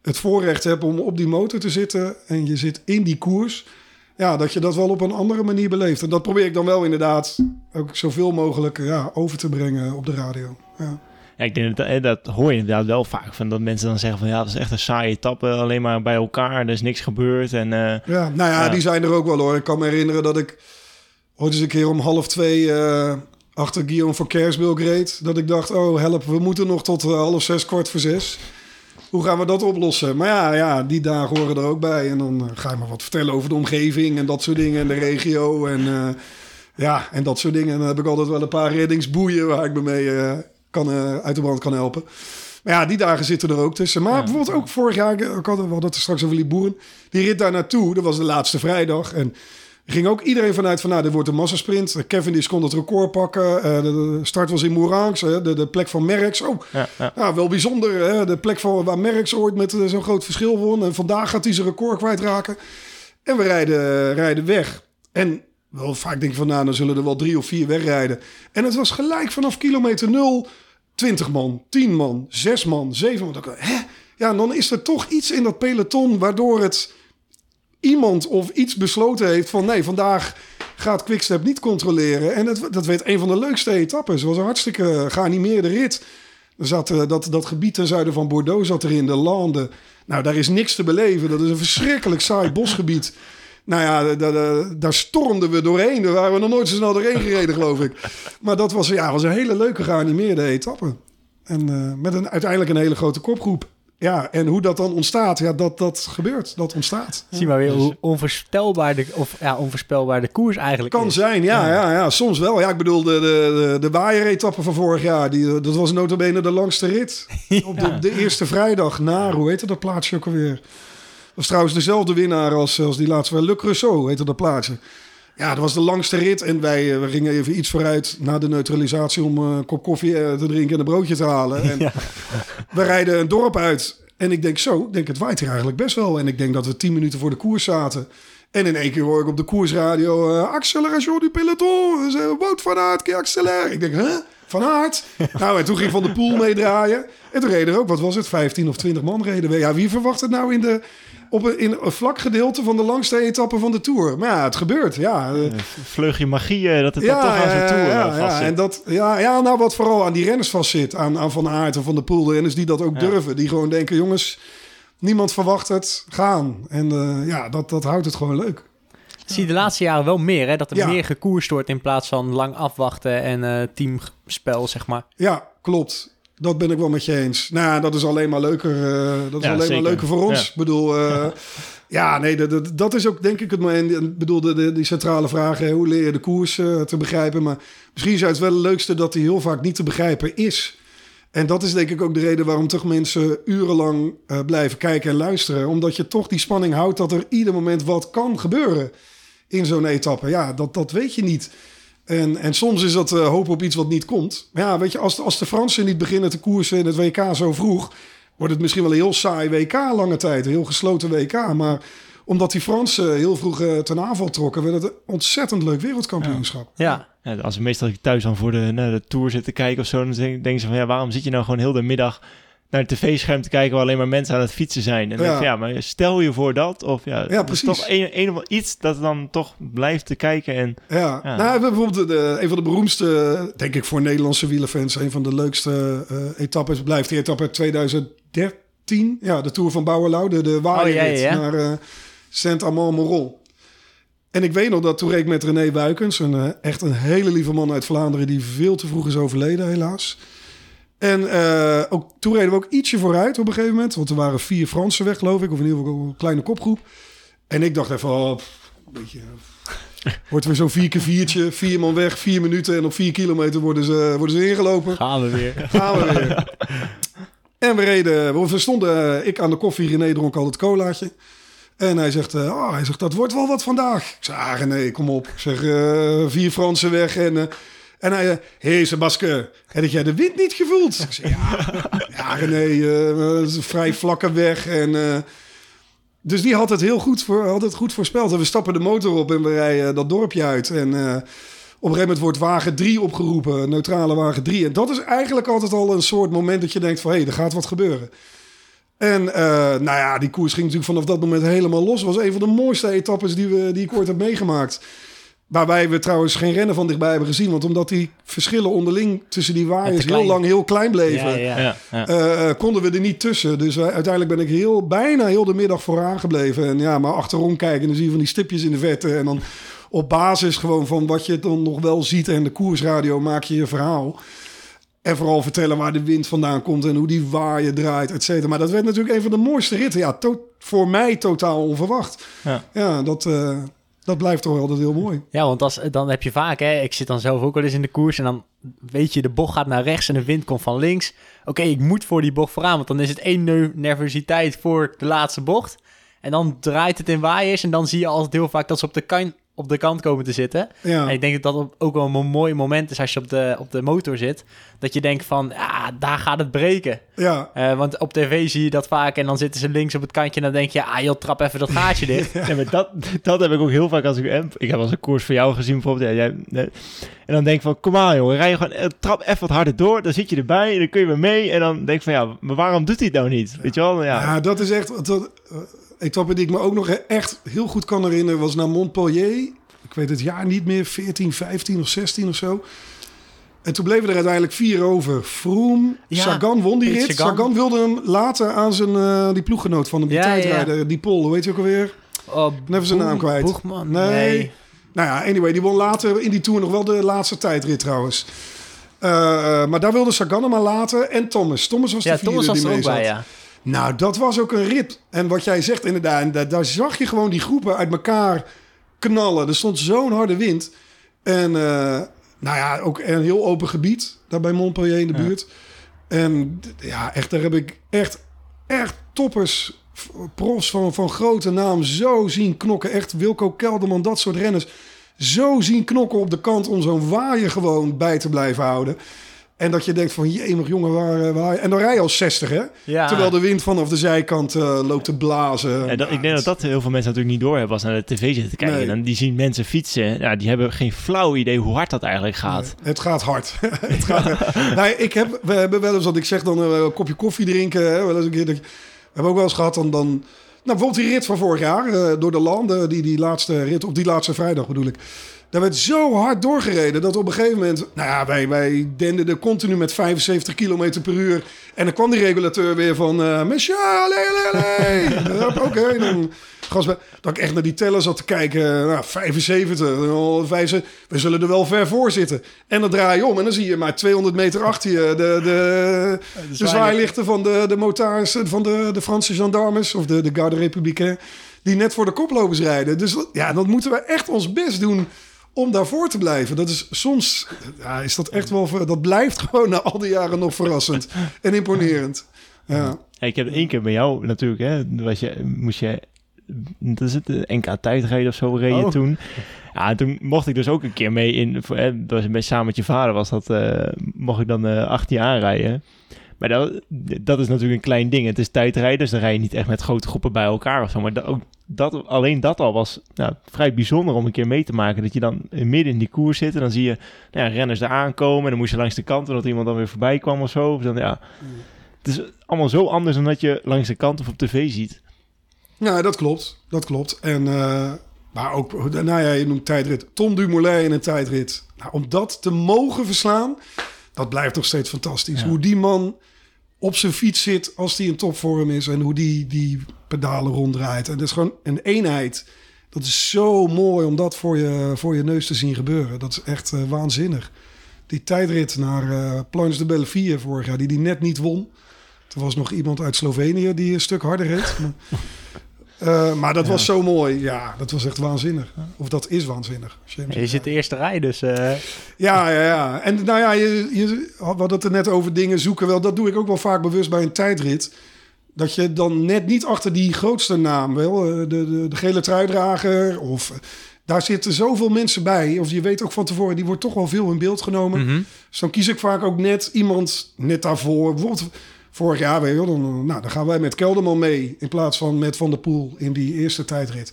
het voorrecht hebt om op die motor te zitten... en je zit in die koers... Ja, dat je dat wel op een andere manier beleeft. En dat probeer ik dan wel inderdaad ook zoveel mogelijk ja, over te brengen op de radio. Ja. Ja, ik denk dat, eh, dat hoor je inderdaad wel vaak. Van dat mensen dan zeggen van ja, dat is echt een saaie etappe. Alleen maar bij elkaar, er is niks gebeurd. En eh, Ja, nou ja, Ja. die zijn er ook wel hoor. Ik kan me herinneren dat ik ooit eens een keer om half twee eh, achter Guillaume van Kersbilk reed. Dat ik dacht, oh help, we moeten nog tot eh, half zes, kwart voor zes. Hoe gaan we dat oplossen? Maar ja, ja, die dagen horen er ook bij. En dan eh, ga je maar wat vertellen over de omgeving en dat soort dingen. En de regio en eh, ja, en dat soort dingen. En dan heb ik altijd wel een paar reddingsboeien waar ik me mee eh, kan, uit de brand kan helpen. Maar ja, die dagen zitten er ook tussen. Maar bijvoorbeeld ook vorig jaar, ik had, we hadden het er straks over die boeren. Die rit daar naartoe, dat was de laatste vrijdag. En ging ook iedereen vanuit van, nou, dit wordt een massasprint. Kevin kon het record pakken. Eh, de, start was in Moerans, hè, de, de plek van Merckx. Oh, ja, ja. ja, wel bijzonder. Hè? De plek van waar Merckx ooit met eh, zo'n groot verschil won. En vandaag gaat hij zijn record kwijtraken. En we rijden, rijden weg. En wel vaak denk je van, nou, dan zullen er wel drie of vier wegrijden. En het was gelijk vanaf kilometer nul. 20 man, 10 man, 6 man, 7 man. Ik, Hè? Ja, dan is er toch iets in dat peloton waardoor het iemand of iets besloten heeft van nee, vandaag gaat Quickstep niet controleren. En het, dat werd een van de leukste etappes. Het was een hartstikke geanimeerde rit. Er zat, eh, dat, dat gebied ten zuiden van Bordeaux zat erin, de Lande. Nou, daar is niks te beleven. Dat is een verschrikkelijk saai bosgebied. Nou ja, da- da- da- daar stormden we doorheen. Daar waren we nog nooit zo snel doorheen gereden, geloof ik. Maar dat was, ja, was een hele leuke geanimeerde etappe. En eh, met een, uiteindelijk een hele grote kopgroep. Ja, en hoe dat dan ontstaat, ja, dat, dat gebeurt. Dat ontstaat. Zie maar weer hoe onvoorspelbaar de, of, ja, onvoorspelbaar de koers eigenlijk Kan is. zijn, ja, ja. Ja, soms wel. Ja, ik bedoel, de, de, de, waaieretappe van vorig jaar, die, dat was nota bene de langste rit. Op de, de eerste vrijdag na, hoe heette dat plaatsje ook alweer? Dat was trouwens dezelfde winnaar als, als die laatste. Le Creusot heette dat plaatsje. Ja, dat was de langste rit. En wij eh, we gingen even iets vooruit na de neutralisatie om eh, een kop koffie eh, te drinken en een broodje te halen. En we rijden een dorp uit. En ik denk zo, ik denk het waait hier eigenlijk best wel. En ik denk dat we tien minuten voor de koers zaten. En in één keer hoor ik op de koersradio... eh acceleration du peloton. Ze Wout van Aert, qui accélère. Ik denk, hè? Van Aert? nou, en toen ging Van de Poel meedraaien. En toen reden er ook, wat was het, 15 of 20 man reden we. Ja, wie verwacht het nou in, de, op een, in een vlak gedeelte van de langste etappe van de Tour? Maar ja, het gebeurt, ja. Eh, vleugje magie eh, dat het dan toch aan zo'n tour ja, eh, ja, en dat, ja, ja, nou wat vooral aan die renners vastzit. Aan, aan Van Aert en Van der Poel. De renners die dat ook Ja. durven. Die gewoon denken, jongens, niemand verwacht het. Gaan. En eh, ja, dat, dat houdt het gewoon leuk. Zie je de laatste jaren wel meer, hè? Dat er Ja. meer gekoerst wordt in plaats van lang afwachten en eh, teamspel, zeg maar. Ja, klopt. Dat ben ik wel met je eens. Nou, dat is alleen maar leuker. eh, dat is Ja, alleen zeker. maar leuker voor ons. Ja. Ik bedoel, eh, ja, nee, dat, dat, dat is ook denk ik het. moment. Ik bedoel, de, de, die centrale vraag: hè, hoe leer je de koers eh, te begrijpen? Maar misschien is het wel het leukste dat die heel vaak niet te begrijpen is. En dat is denk ik ook de reden waarom toch mensen urenlang blijven kijken en luisteren. Omdat je toch die spanning houdt dat er ieder moment wat kan gebeuren in zo'n etappe. Ja, dat, dat weet je niet. En, en soms is dat eh, hoop op iets wat niet komt. Maar ja, weet je, als als de Fransen niet beginnen te koersen in het WK zo vroeg... wordt het misschien wel een heel saai WK lange tijd. Een heel gesloten WK. Maar omdat die Fransen heel vroeg eh, ten aanval trokken... werd het een ontzettend leuk wereldkampioenschap. Ja, Ja, als we meestal thuis dan voor de, naar de tour zitten kijken of zo, dan denk- ze van ja, waarom zit je nou gewoon heel de middag naar het tv-scherm te kijken waar alleen maar mensen aan het fietsen zijn? En Ja. denk ja, maar stel je voor dat, of ja, Ja, is precies. toch een, een of iets dat dan toch blijft te kijken en Ja, Ja. nou, bijvoorbeeld de, een van de beroemdste, denk ik voor Nederlandse wielerfans, een van de leukste eh etappes blijft die etappe uit 2013. Ja, de Tour van Bouwerlauw, de, de waaierrit Oh, ja, ja. naar eh Saint-Amand-Morol. En ik weet nog dat toen reed ik met René Buikens, een, eh, echt een hele lieve man uit Vlaanderen, die veel te vroeg is overleden helaas. En eh, ook, toen reden we ook ietsje vooruit op een gegeven moment, want er waren vier Fransen weg geloof ik, of in ieder geval een kleine kopgroep. En ik dacht even, oh, pff, een beetje... Wordt weer zo'n vier keer viertje, vier man weg, vier minuten en op vier kilometer worden ze, worden ze ingelopen. gaan we weer. Gaan we weer. En we reden, we stonden, eh, ik aan de koffie, René dronk al het colaatje. En hij zegt, eh, oh, hij zegt, dat wordt wel wat vandaag. Ik zeg, ah René, kom op. Ik zeg, vier Fransen weg en... en hij, eh, hé hey, Sebaske, heb jij de wind niet gevoeld? Ik zeg, ja, ja René, eh, vrij vlakke weg. En, eh, dus die had het heel goed, voor, had het goed voorspeld. En we stappen de motor op en we rijden dat dorpje uit. En eh, op een gegeven moment wordt wagen 3 opgeroepen, neutrale wagen 3. En dat is eigenlijk altijd al een soort moment dat je denkt van... hé, hey, er gaat wat gebeuren. En eh, nou ja, die koers ging natuurlijk vanaf dat moment helemaal los. Het was een van de mooiste etappes die, we, die ik ooit heb meegemaakt. Waarbij we trouwens geen rennen van dichtbij hebben gezien. Want omdat die verschillen onderling tussen die waaiers heel lang heel klein bleven... Ja, ja. ja, ja. eh, eh, konden we er niet tussen. Dus wij- uiteindelijk ben ik heel, bijna heel de middag vooraan gebleven. En ja, maar achterom kijken en dan zie je van die stipjes in de vette. En dan op basis gewoon van wat je dan nog wel ziet en de koersradio maak je je verhaal. En vooral vertellen waar de wind vandaan komt en hoe die waaien draait, et cetera. Maar dat werd natuurlijk een van de mooiste ritten. Ja, voor mij totaal onverwacht. Ja. Ja, dat, eh, dat blijft toch altijd heel mooi. Ja, want als, dan heb je vaak, hè, ik zit dan zelf ook wel eens in de koers en dan weet je, de bocht gaat naar rechts en de wind komt van links. Oké, ik moet voor die bocht vooraan, want dan is het één nervositeit voor de laatste bocht. En dan draait het in waaiers en dan zie je altijd heel vaak dat ze op de, op de kant komen te zitten. Ja, En ik denk dat dat ook wel een mooi moment is als je op de, op de motor zit. Dat je denkt van, ja, daar gaat het breken. ja. Eh, want op tv zie je dat vaak en dan zitten ze links op het kantje en dan denk je, ah joh, trap even dat gaatje dicht. Ja, maar dat, dat heb ik ook heel vaak als ik... Ik heb als een koers voor jou gezien bijvoorbeeld. Ja, jij, nee. en dan denk ik van, kom aan jongen, rij je gewoon, eh, trap even wat harder door. Dan zit je erbij en dan kun je weer mee. En dan denk ik van, ja, maar waarom doet hij het nou niet? Weet je wel? Ja, Ja, dat is echt... Dat, etappe die ik me ook nog echt heel goed kan herinneren... was naar Montpellier. Ik weet het jaar niet meer. 14, 15 of 16 of zo. En toen bleven er uiteindelijk vier over. Froome, Ja, Sagan won die rit. Sagan. Sagan. wilde hem laten aan zijn, eh, die ploeggenoot van hem. Die Ja, ja, ja. tijdrijder, die Pol. Hoe heet je ook alweer? Oh, even zijn naam kwijt. Boegman? Nee. Nou ja, anyway, die won later in die Tour nog wel de laatste tijdrit trouwens. Eh, eh, maar daar wilde Sagan hem aan laten. En Thomas. Thomas was de Ja, vierde Thomas was die er ook mee bij, zat. ja. Nou, dat was ook een rit. En wat jij zegt inderdaad, daar, daar zag je gewoon die groepen uit elkaar knallen. Er stond zo'n harde wind. En eh, nou ja, ook een heel open gebied, daar bij Montpellier in de Ja. buurt. En ja, echt, daar heb ik echt, echt toppers, profs van, van grote naam zo zien knokken. Echt Wilco Kelderman, dat soort renners. Zo zien knokken op de kant om zo'n waaier gewoon bij te blijven houden. En dat je denkt van, jemig jongen, waar, waar... En dan rij je al 60, hè? ja. Terwijl de wind vanaf de zijkant eh, loopt te blazen. Ja, dat, ik denk dat dat heel veel mensen natuurlijk niet doorhebben als ze naar de tv zitten te kijken. Nee. En dan die zien mensen fietsen. Ja, die hebben geen flauw idee hoe hard dat eigenlijk gaat. Het gaat hard. het gaat, nou, ik heb, we hebben wel eens, wat ik zeg, dan eh, een kopje koffie drinken. Hè, wel eens een keer, dat- we hebben ook wel eens gehad, dan, dan nou, bijvoorbeeld die rit van vorig jaar, eh, door de landen, die, die laatste rit, op die laatste vrijdag bedoel ik. Daar werd zo hard doorgereden dat op een gegeven moment, nou ja, wij, wij denden continu met 75 km per uur. En dan kwam die regulateur weer van, monsieur. Hup, Oké, dan Gast, dat ik echt naar die teller zat te kijken. Nou, 75. dan wij ze- We zullen er wel ver voor zitten. En dan draai je om en dan zie je maar 200 meter achter je... de, de, de zwaailichten van de, de motards, van de, de Franse gendarmes... of de, de Garde Républicaine... die net voor de koplopers rijden. Dus ja, dan moeten we echt ons best doen om daarvoor te blijven. Dat is soms... Ja, is dat echt wel... Dat blijft gewoon na al die jaren nog verrassend en imponerend. Ja. Ja, ik heb één keer bij jou natuurlijk, hè, was je, moest je, dat is het, eh, NK tijdrijden of zo reed je Oh. toen. Ja, en toen mocht ik dus ook een keer mee in, voor, hè, dat was met, samen met je vader was dat, eh, mocht ik dan eh 18 jaar rijden. Maar dat, dat is natuurlijk een klein ding. Het is tijdrijden, dus dan rij je niet echt met grote groepen bij elkaar of zo. Maar dat, ook dat, alleen dat al was nou, vrij bijzonder om een keer mee te maken. Dat je dan midden in die koers zit en dan zie je nou ja, renners er aankomen. En dan moest je langs de kant, omdat iemand dan weer voorbij kwam of zo. Of dan, ja, het is allemaal zo anders dan dat je langs de kant of op tv ziet. Ja, dat klopt. Dat klopt. En, eh, maar ook, nou ja, je noemt tijdrit. Tom Dumoulin in een tijdrit. Nou, om dat te mogen verslaan, dat blijft nog steeds fantastisch. Ja. Hoe die man op zijn fiets zit als hij in topvorm is. En hoe die, die pedalen ronddraait. En dat is gewoon een eenheid. Dat is zo mooi om dat voor je, voor je neus te zien gebeuren. Dat is echt eh, waanzinnig. Die tijdrit naar Planche de Belleville vorig jaar, die die net niet won. Er was nog iemand uit Slovenië die een stuk harder reed. Maar, eh, maar dat was zo mooi. Ja, dat was echt waanzinnig. Of dat is waanzinnig. je zit de eerste rij, dus... eh, Ja, ja, ja. En nou ja, je, je, we hadden het er net over dingen zoeken. Wel, dat doe ik ook wel vaak bewust bij een tijdrit. Dat je dan net niet achter die grootste naam, wel, eh, de, de, de gele truidrager of... Daar zitten zoveel mensen bij. Of je weet ook van tevoren, die wordt toch wel veel in beeld genomen. mhm. Dus dan kies ik vaak ook net iemand net daarvoor. Bijvoorbeeld vorig jaar, wel, dan, nou, dan gaan wij met Kelderman mee. In plaats van met Van der Poel in die eerste tijdrit.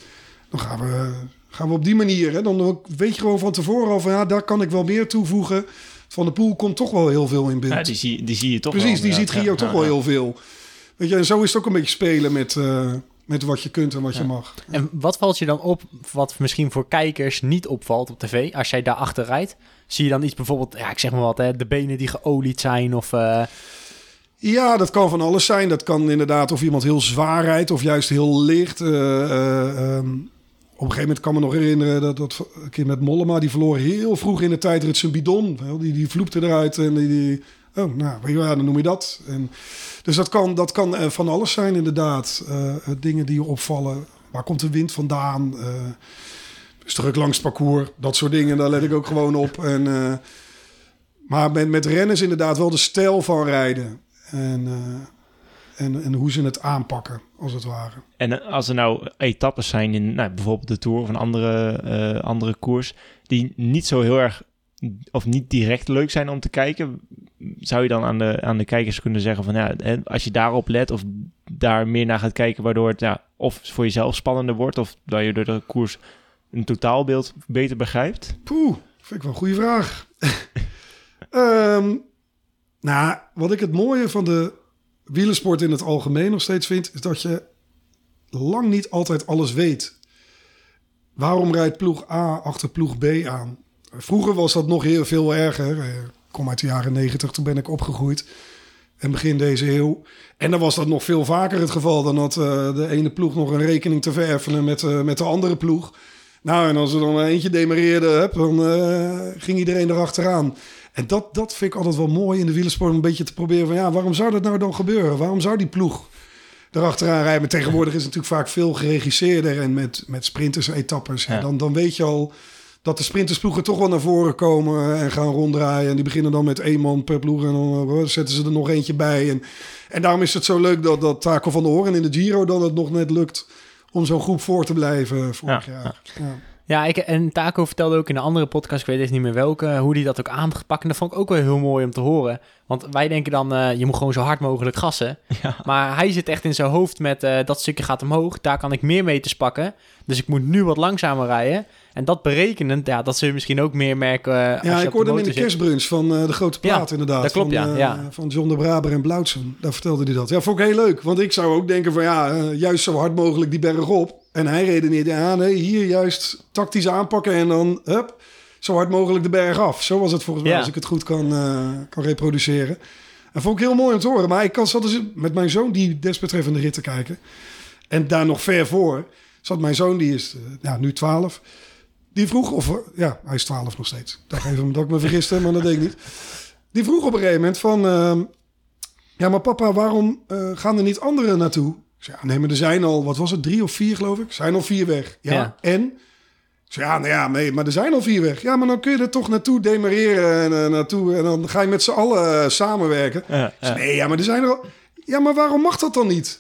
Dan gaan we, gaan we op die manier. Hè, dan weet je gewoon van tevoren al van ja, daar kan ik wel meer toevoegen. Van der Poel komt toch wel heel veel in beeld. Ja, die, zie, die zie je toch Precies, wel, die ziet. Gio Ja, toch ja, wel ja. heel veel. Weet je, en zo is het ook een beetje spelen met, eh, met wat je kunt en wat je mag. En wat valt je dan op, wat misschien voor kijkers niet opvalt op tv, als jij daarachter rijdt? Zie je dan iets bijvoorbeeld, ja, ik zeg maar wat, hè, de benen die geolied zijn of... eh, Ja, dat kan van alles zijn. Dat kan inderdaad of iemand heel zwaar rijdt of juist heel licht. Eh, eh, ehm, op een gegeven moment kan me nog herinneren dat, dat een keer met Mollema, die verloor heel vroeg in de tijdrit zijn bidon. Die, die vloepte eruit en die, oh, nou, ja, dan noem je dat. En, dus dat kan, dat kan eh, van alles zijn inderdaad. Dingen die opvallen. Waar komt de wind vandaan? Eh is druk langs het parcours? Dat soort dingen, daar let ik ook gewoon op. En, maar met, met rennen is inderdaad wel de stijl van rijden. En, eh, en, en hoe ze het aanpakken, als het ware. En als er nou etappes zijn in nou, bijvoorbeeld de Tour of een andere, eh, andere koers... die niet zo heel erg of niet direct leuk zijn om te kijken... zou je dan aan de, aan de kijkers kunnen zeggen van... ja, als je daarop let of daar meer naar gaat kijken... waardoor het ja, of voor jezelf spannender wordt... of dat je door de koers een totaalbeeld beter begrijpt? Poeh, vind ik wel een goede vraag. Ehm, nou, wat ik het mooie van de wielersport in het algemeen nog steeds vind... is dat je lang niet altijd alles weet. Waarom rijdt ploeg A achter ploeg B aan? Vroeger was dat nog heel veel erger. Eh, Ik kom uit de jaren negentig, toen ben ik opgegroeid. En begin deze eeuw. En dan was dat nog veel vaker het geval. Dan had eh, de ene ploeg nog een rekening te vereffenen met, eh, met de andere ploeg. Nou, en als er dan eentje demareerde, hup, dan ging iedereen erachteraan. En dat, dat vind ik altijd wel mooi in de wielersport. Een beetje te proberen van, ja, waarom zou dat nou dan gebeuren? Waarom zou die ploeg erachteraan rijden? Maar tegenwoordig is het natuurlijk vaak veel geregisseerder. En met, met sprinters en etappes. Ja, dan, dan weet je al dat de sprintersploegen toch wel naar voren komen en gaan ronddraaien. En die beginnen dan met één man per ploeg en dan eh, zetten ze er nog eentje bij. En, en daarom is het zo leuk dat, dat Taco van de Hoorn in de Giro dan het nog net lukt om zo'n groep voor te blijven vorig Ja, jaar. Ja. Ja, ik, en Taco vertelde ook in een andere podcast, ik weet even niet meer welke, hoe die dat ook aangepakt. En dat vond ik ook wel heel mooi om te horen. Want wij denken dan, eh, je moet gewoon zo hard mogelijk gassen. Ja. Maar hij zit echt in zijn hoofd met, eh, dat stukje gaat omhoog, daar kan ik meer meters pakken. Dus ik moet nu wat langzamer rijden. En dat berekenend, ja, dat zul je misschien ook meer merken als je Ja, ik hoorde hem in de kerstbrunch van eh, de Grote Plaat Ja, inderdaad. dat klopt, van, ja, eh, ja. Van John de Braber en Blauwsen. Daar vertelde hij dat. Ja, vond ik heel leuk. Want ik zou ook denken van ja, juist zo hard mogelijk die berg op. En hij redeneerde, ja nee, hier juist tactisch aanpakken en dan hup, zo hard mogelijk de berg af. Zo was het volgens mij, als ik het goed kan, kan reproduceren. En vond ik heel mooi om te horen. Maar ik kan zat dus met mijn zoon die desbetreffende rit te kijken. En daar nog ver voor. zat mijn zoon, die is ja, nu 12. Die vroeg of... we- Ja, hij is 12 nog steeds. Ik dacht even dat ik me vergiste, maar dat deed ik niet. Die vroeg op een gegeven moment van... ehm, ja, maar papa, waarom eh, gaan er niet anderen naartoe? Ik zei, ja, nee, maar er zijn al... Wat was het? Drie of vier, geloof ik? Zijn al vier weg. Ja, Ja. en? Ik zei, ja, nou ja, nee, maar er zijn al vier weg. Ja, maar dan kun je er toch naartoe demareren en, eh, naartoe... En dan ga je met z'n allen eh, samenwerken. Ja, Ik zei, ja. Nee, ja, maar er zijn er al... Ja, maar waarom mag dat dan niet?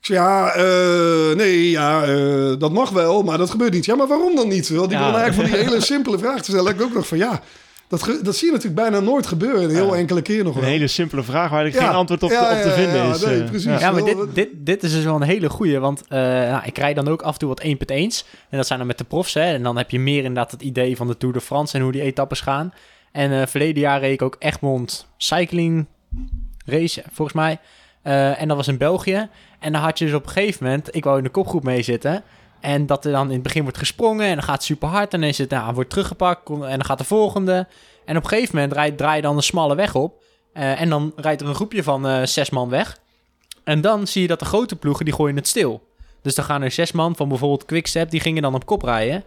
Ik zei, ja, eh, nee, ja, eh, dat mag wel, maar dat gebeurt niet. Ja, maar waarom dan niet? Wel, die Ja. eigenlijk van die hele simpele vraag te stellen. Ik ook nog van, ja, dat, dat zie je natuurlijk bijna nooit gebeuren. Een heel Ja. enkele keer nog Een wel. hele simpele vraag waar ik Ja. geen antwoord op, Ja, op te ja, vinden ja, is. nee, eh, precies. ja. Maar dit, dit, dit is dus wel een hele goeie, want eh, nou, ik rijd dan ook af en toe wat 1.1's. En dat zijn dan met de profs, hè. En dan heb je meer inderdaad het idee van de Tour de France en hoe die etappes gaan. En eh, verleden jaar reed ik ook Egmond Cycling Race, volgens mij. Eh, en dat was in België. En dan had je dus op een gegeven moment, ik wou in de kopgroep meezitten. En dat er dan in het begin wordt gesprongen en dan gaat het super hard. En dan is het, nou, wordt teruggepakt en dan gaat de volgende. En op een gegeven moment draai, draai je dan een smalle weg op. Eh, en dan rijdt er een groepje van eh, zes man weg. En dan zie je dat de grote ploegen, die gooien het stil. Dus dan gaan er zes man van bijvoorbeeld Quickstep, die gingen dan op kop rijden.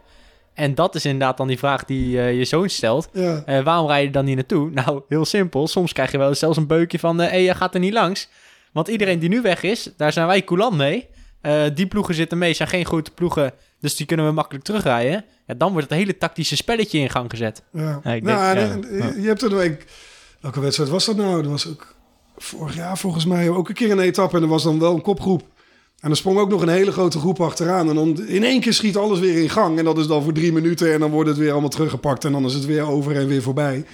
En dat is inderdaad dan die vraag die je zoon stelt. Ja. Waarom rij je dan niet naartoe? Nou, heel simpel. Soms krijg je wel eens zelfs een beukje van... hé, hey, je gaat er niet langs. Want iedereen die nu weg is, daar zijn wij coulant mee. Eh, die ploegen zitten mee, zijn geen grote ploegen... dus die kunnen we makkelijk terugrijden. Ja, dan wordt het hele tactische spelletje in gang gezet. Ja. Ja, ik nou, denk- en- ja. en- je hebt er week... Welke wedstrijd was dat nou? Dat was ook vorig jaar volgens mij ook een keer een etappe. En er was dan wel een kopgroep. En er sprong ook nog een hele grote groep achteraan. En dan in één keer schiet alles weer in gang. En dat is dan voor drie minuten. En dan wordt het weer allemaal teruggepakt. En dan is het weer over en weer voorbij.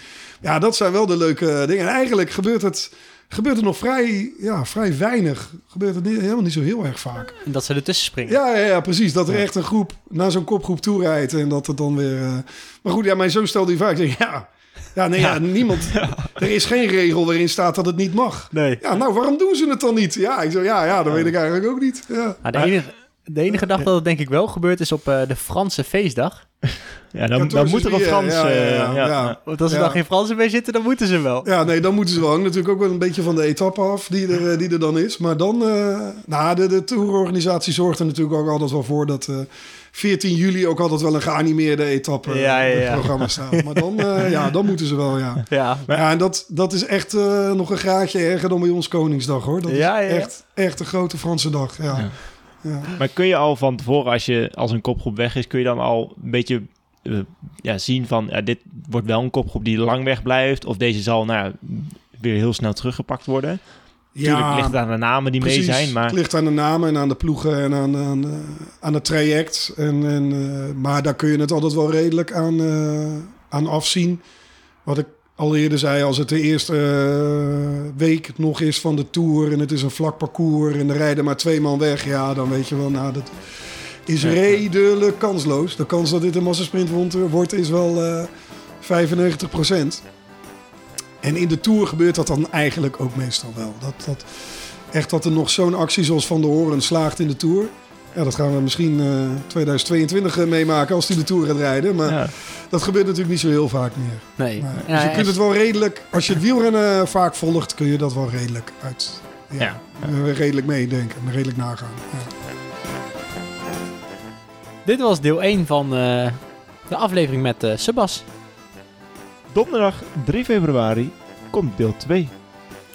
Ja, dat zijn wel de leuke dingen. En eigenlijk gebeurt het, gebeurt het nog vrij, ja, vrij weinig. Gebeurt het niet, helemaal niet zo heel erg vaak. En dat ze ertussen springen. Ja, ja, ja, precies. Dat er echt een groep naar zo'n kopgroep toe rijdt. En dat het dan weer... eh, Maar goed, ja, mijn zoon stelde die vraag. Ik zeg, ja, ja, nee, ja. niemand... Er is geen regel waarin staat dat het niet mag. Nee. Ja, nou, waarom doen ze het dan niet? Ja, ik zo, ja, ja, dat weet ik eigenlijk ook niet. Ja. Nou, de, enige, de enige dag dat het denk ik wel gebeurt is op eh, de Franse feestdag. Ja, dan, dan moet er een Frans... eh, ja, ja, ja, ja. Want als er Ja. dan geen Fransen bij zitten, dan moeten ze wel. Ja, nee, dan moeten ze wel. Hangt natuurlijk ook wel een beetje van de etappe af die er, eh, die er dan is. Maar dan, eh, nou, de, de tourorganisatie zorgt er natuurlijk ook altijd wel voor dat eh 14 juli ook altijd wel een geanimeerde etappe Ja, ja, in ja. het programma staat. Maar dan, eh, ja, dan moeten ze wel, ja. Ja, Ja, en dat, dat is echt eh, nog een graadje erger dan bij ons Koningsdag, hoor. Dat Ja, is. Echt, echt een grote Franse dag, ja. Ja. ja. Maar kun je al van tevoren, als, je, als een kopgroep weg is, kun je dan al een beetje eh, ja, zien van... Ja, dit wordt wel een kopgroep die lang weg blijft. Of deze zal nou, ja, weer heel snel teruggepakt worden. Tuurlijk ligt het aan de namen die mee zijn, maar... Het ligt aan de namen en aan de ploegen en aan, aan, eh, aan het traject. En, en, eh, maar daar kun je het altijd wel redelijk aan, aan afzien. Wat ik al eerder zei, als het de eerste eh, week nog is van de Tour... en het is een vlak parcours en er rijden maar twee man weg... ja, dan weet je wel, nou, dat is redelijk kansloos. De kans dat dit een massasprint wordt- is wel eh 95% En in de Tour gebeurt dat dan eigenlijk ook meestal wel. Dat, dat, echt dat er nog zo'n actie zoals Van der Hoorn slaagt in de Tour. Ja, dat gaan we misschien eh 2022 meemaken als hij de Tour gaat rijden. Maar Ja, dat gebeurt natuurlijk niet zo heel vaak meer. nee. Maar, Ja, dus je kunt het wel redelijk... Als je het wielrennen vaak volgt, kun je dat wel redelijk uit... Ja, Ja, eh, redelijk meedenken, redelijk nagaan. Ja. Dit was deel 1 van eh, de aflevering met eh Sebas. donderdag 3 februari komt deel 2.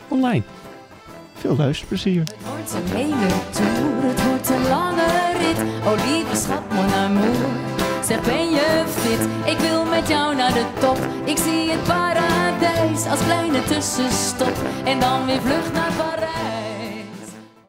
Online. Veel luisterplezier. Het wordt een hele tour, het wordt een lange Oh lieve schat, mon amour. Zeg ben je fit? Ik wil met jou naar de top. Ik zie het paradijs als kleine tussenstop. En dan weer vlug naar Parijs.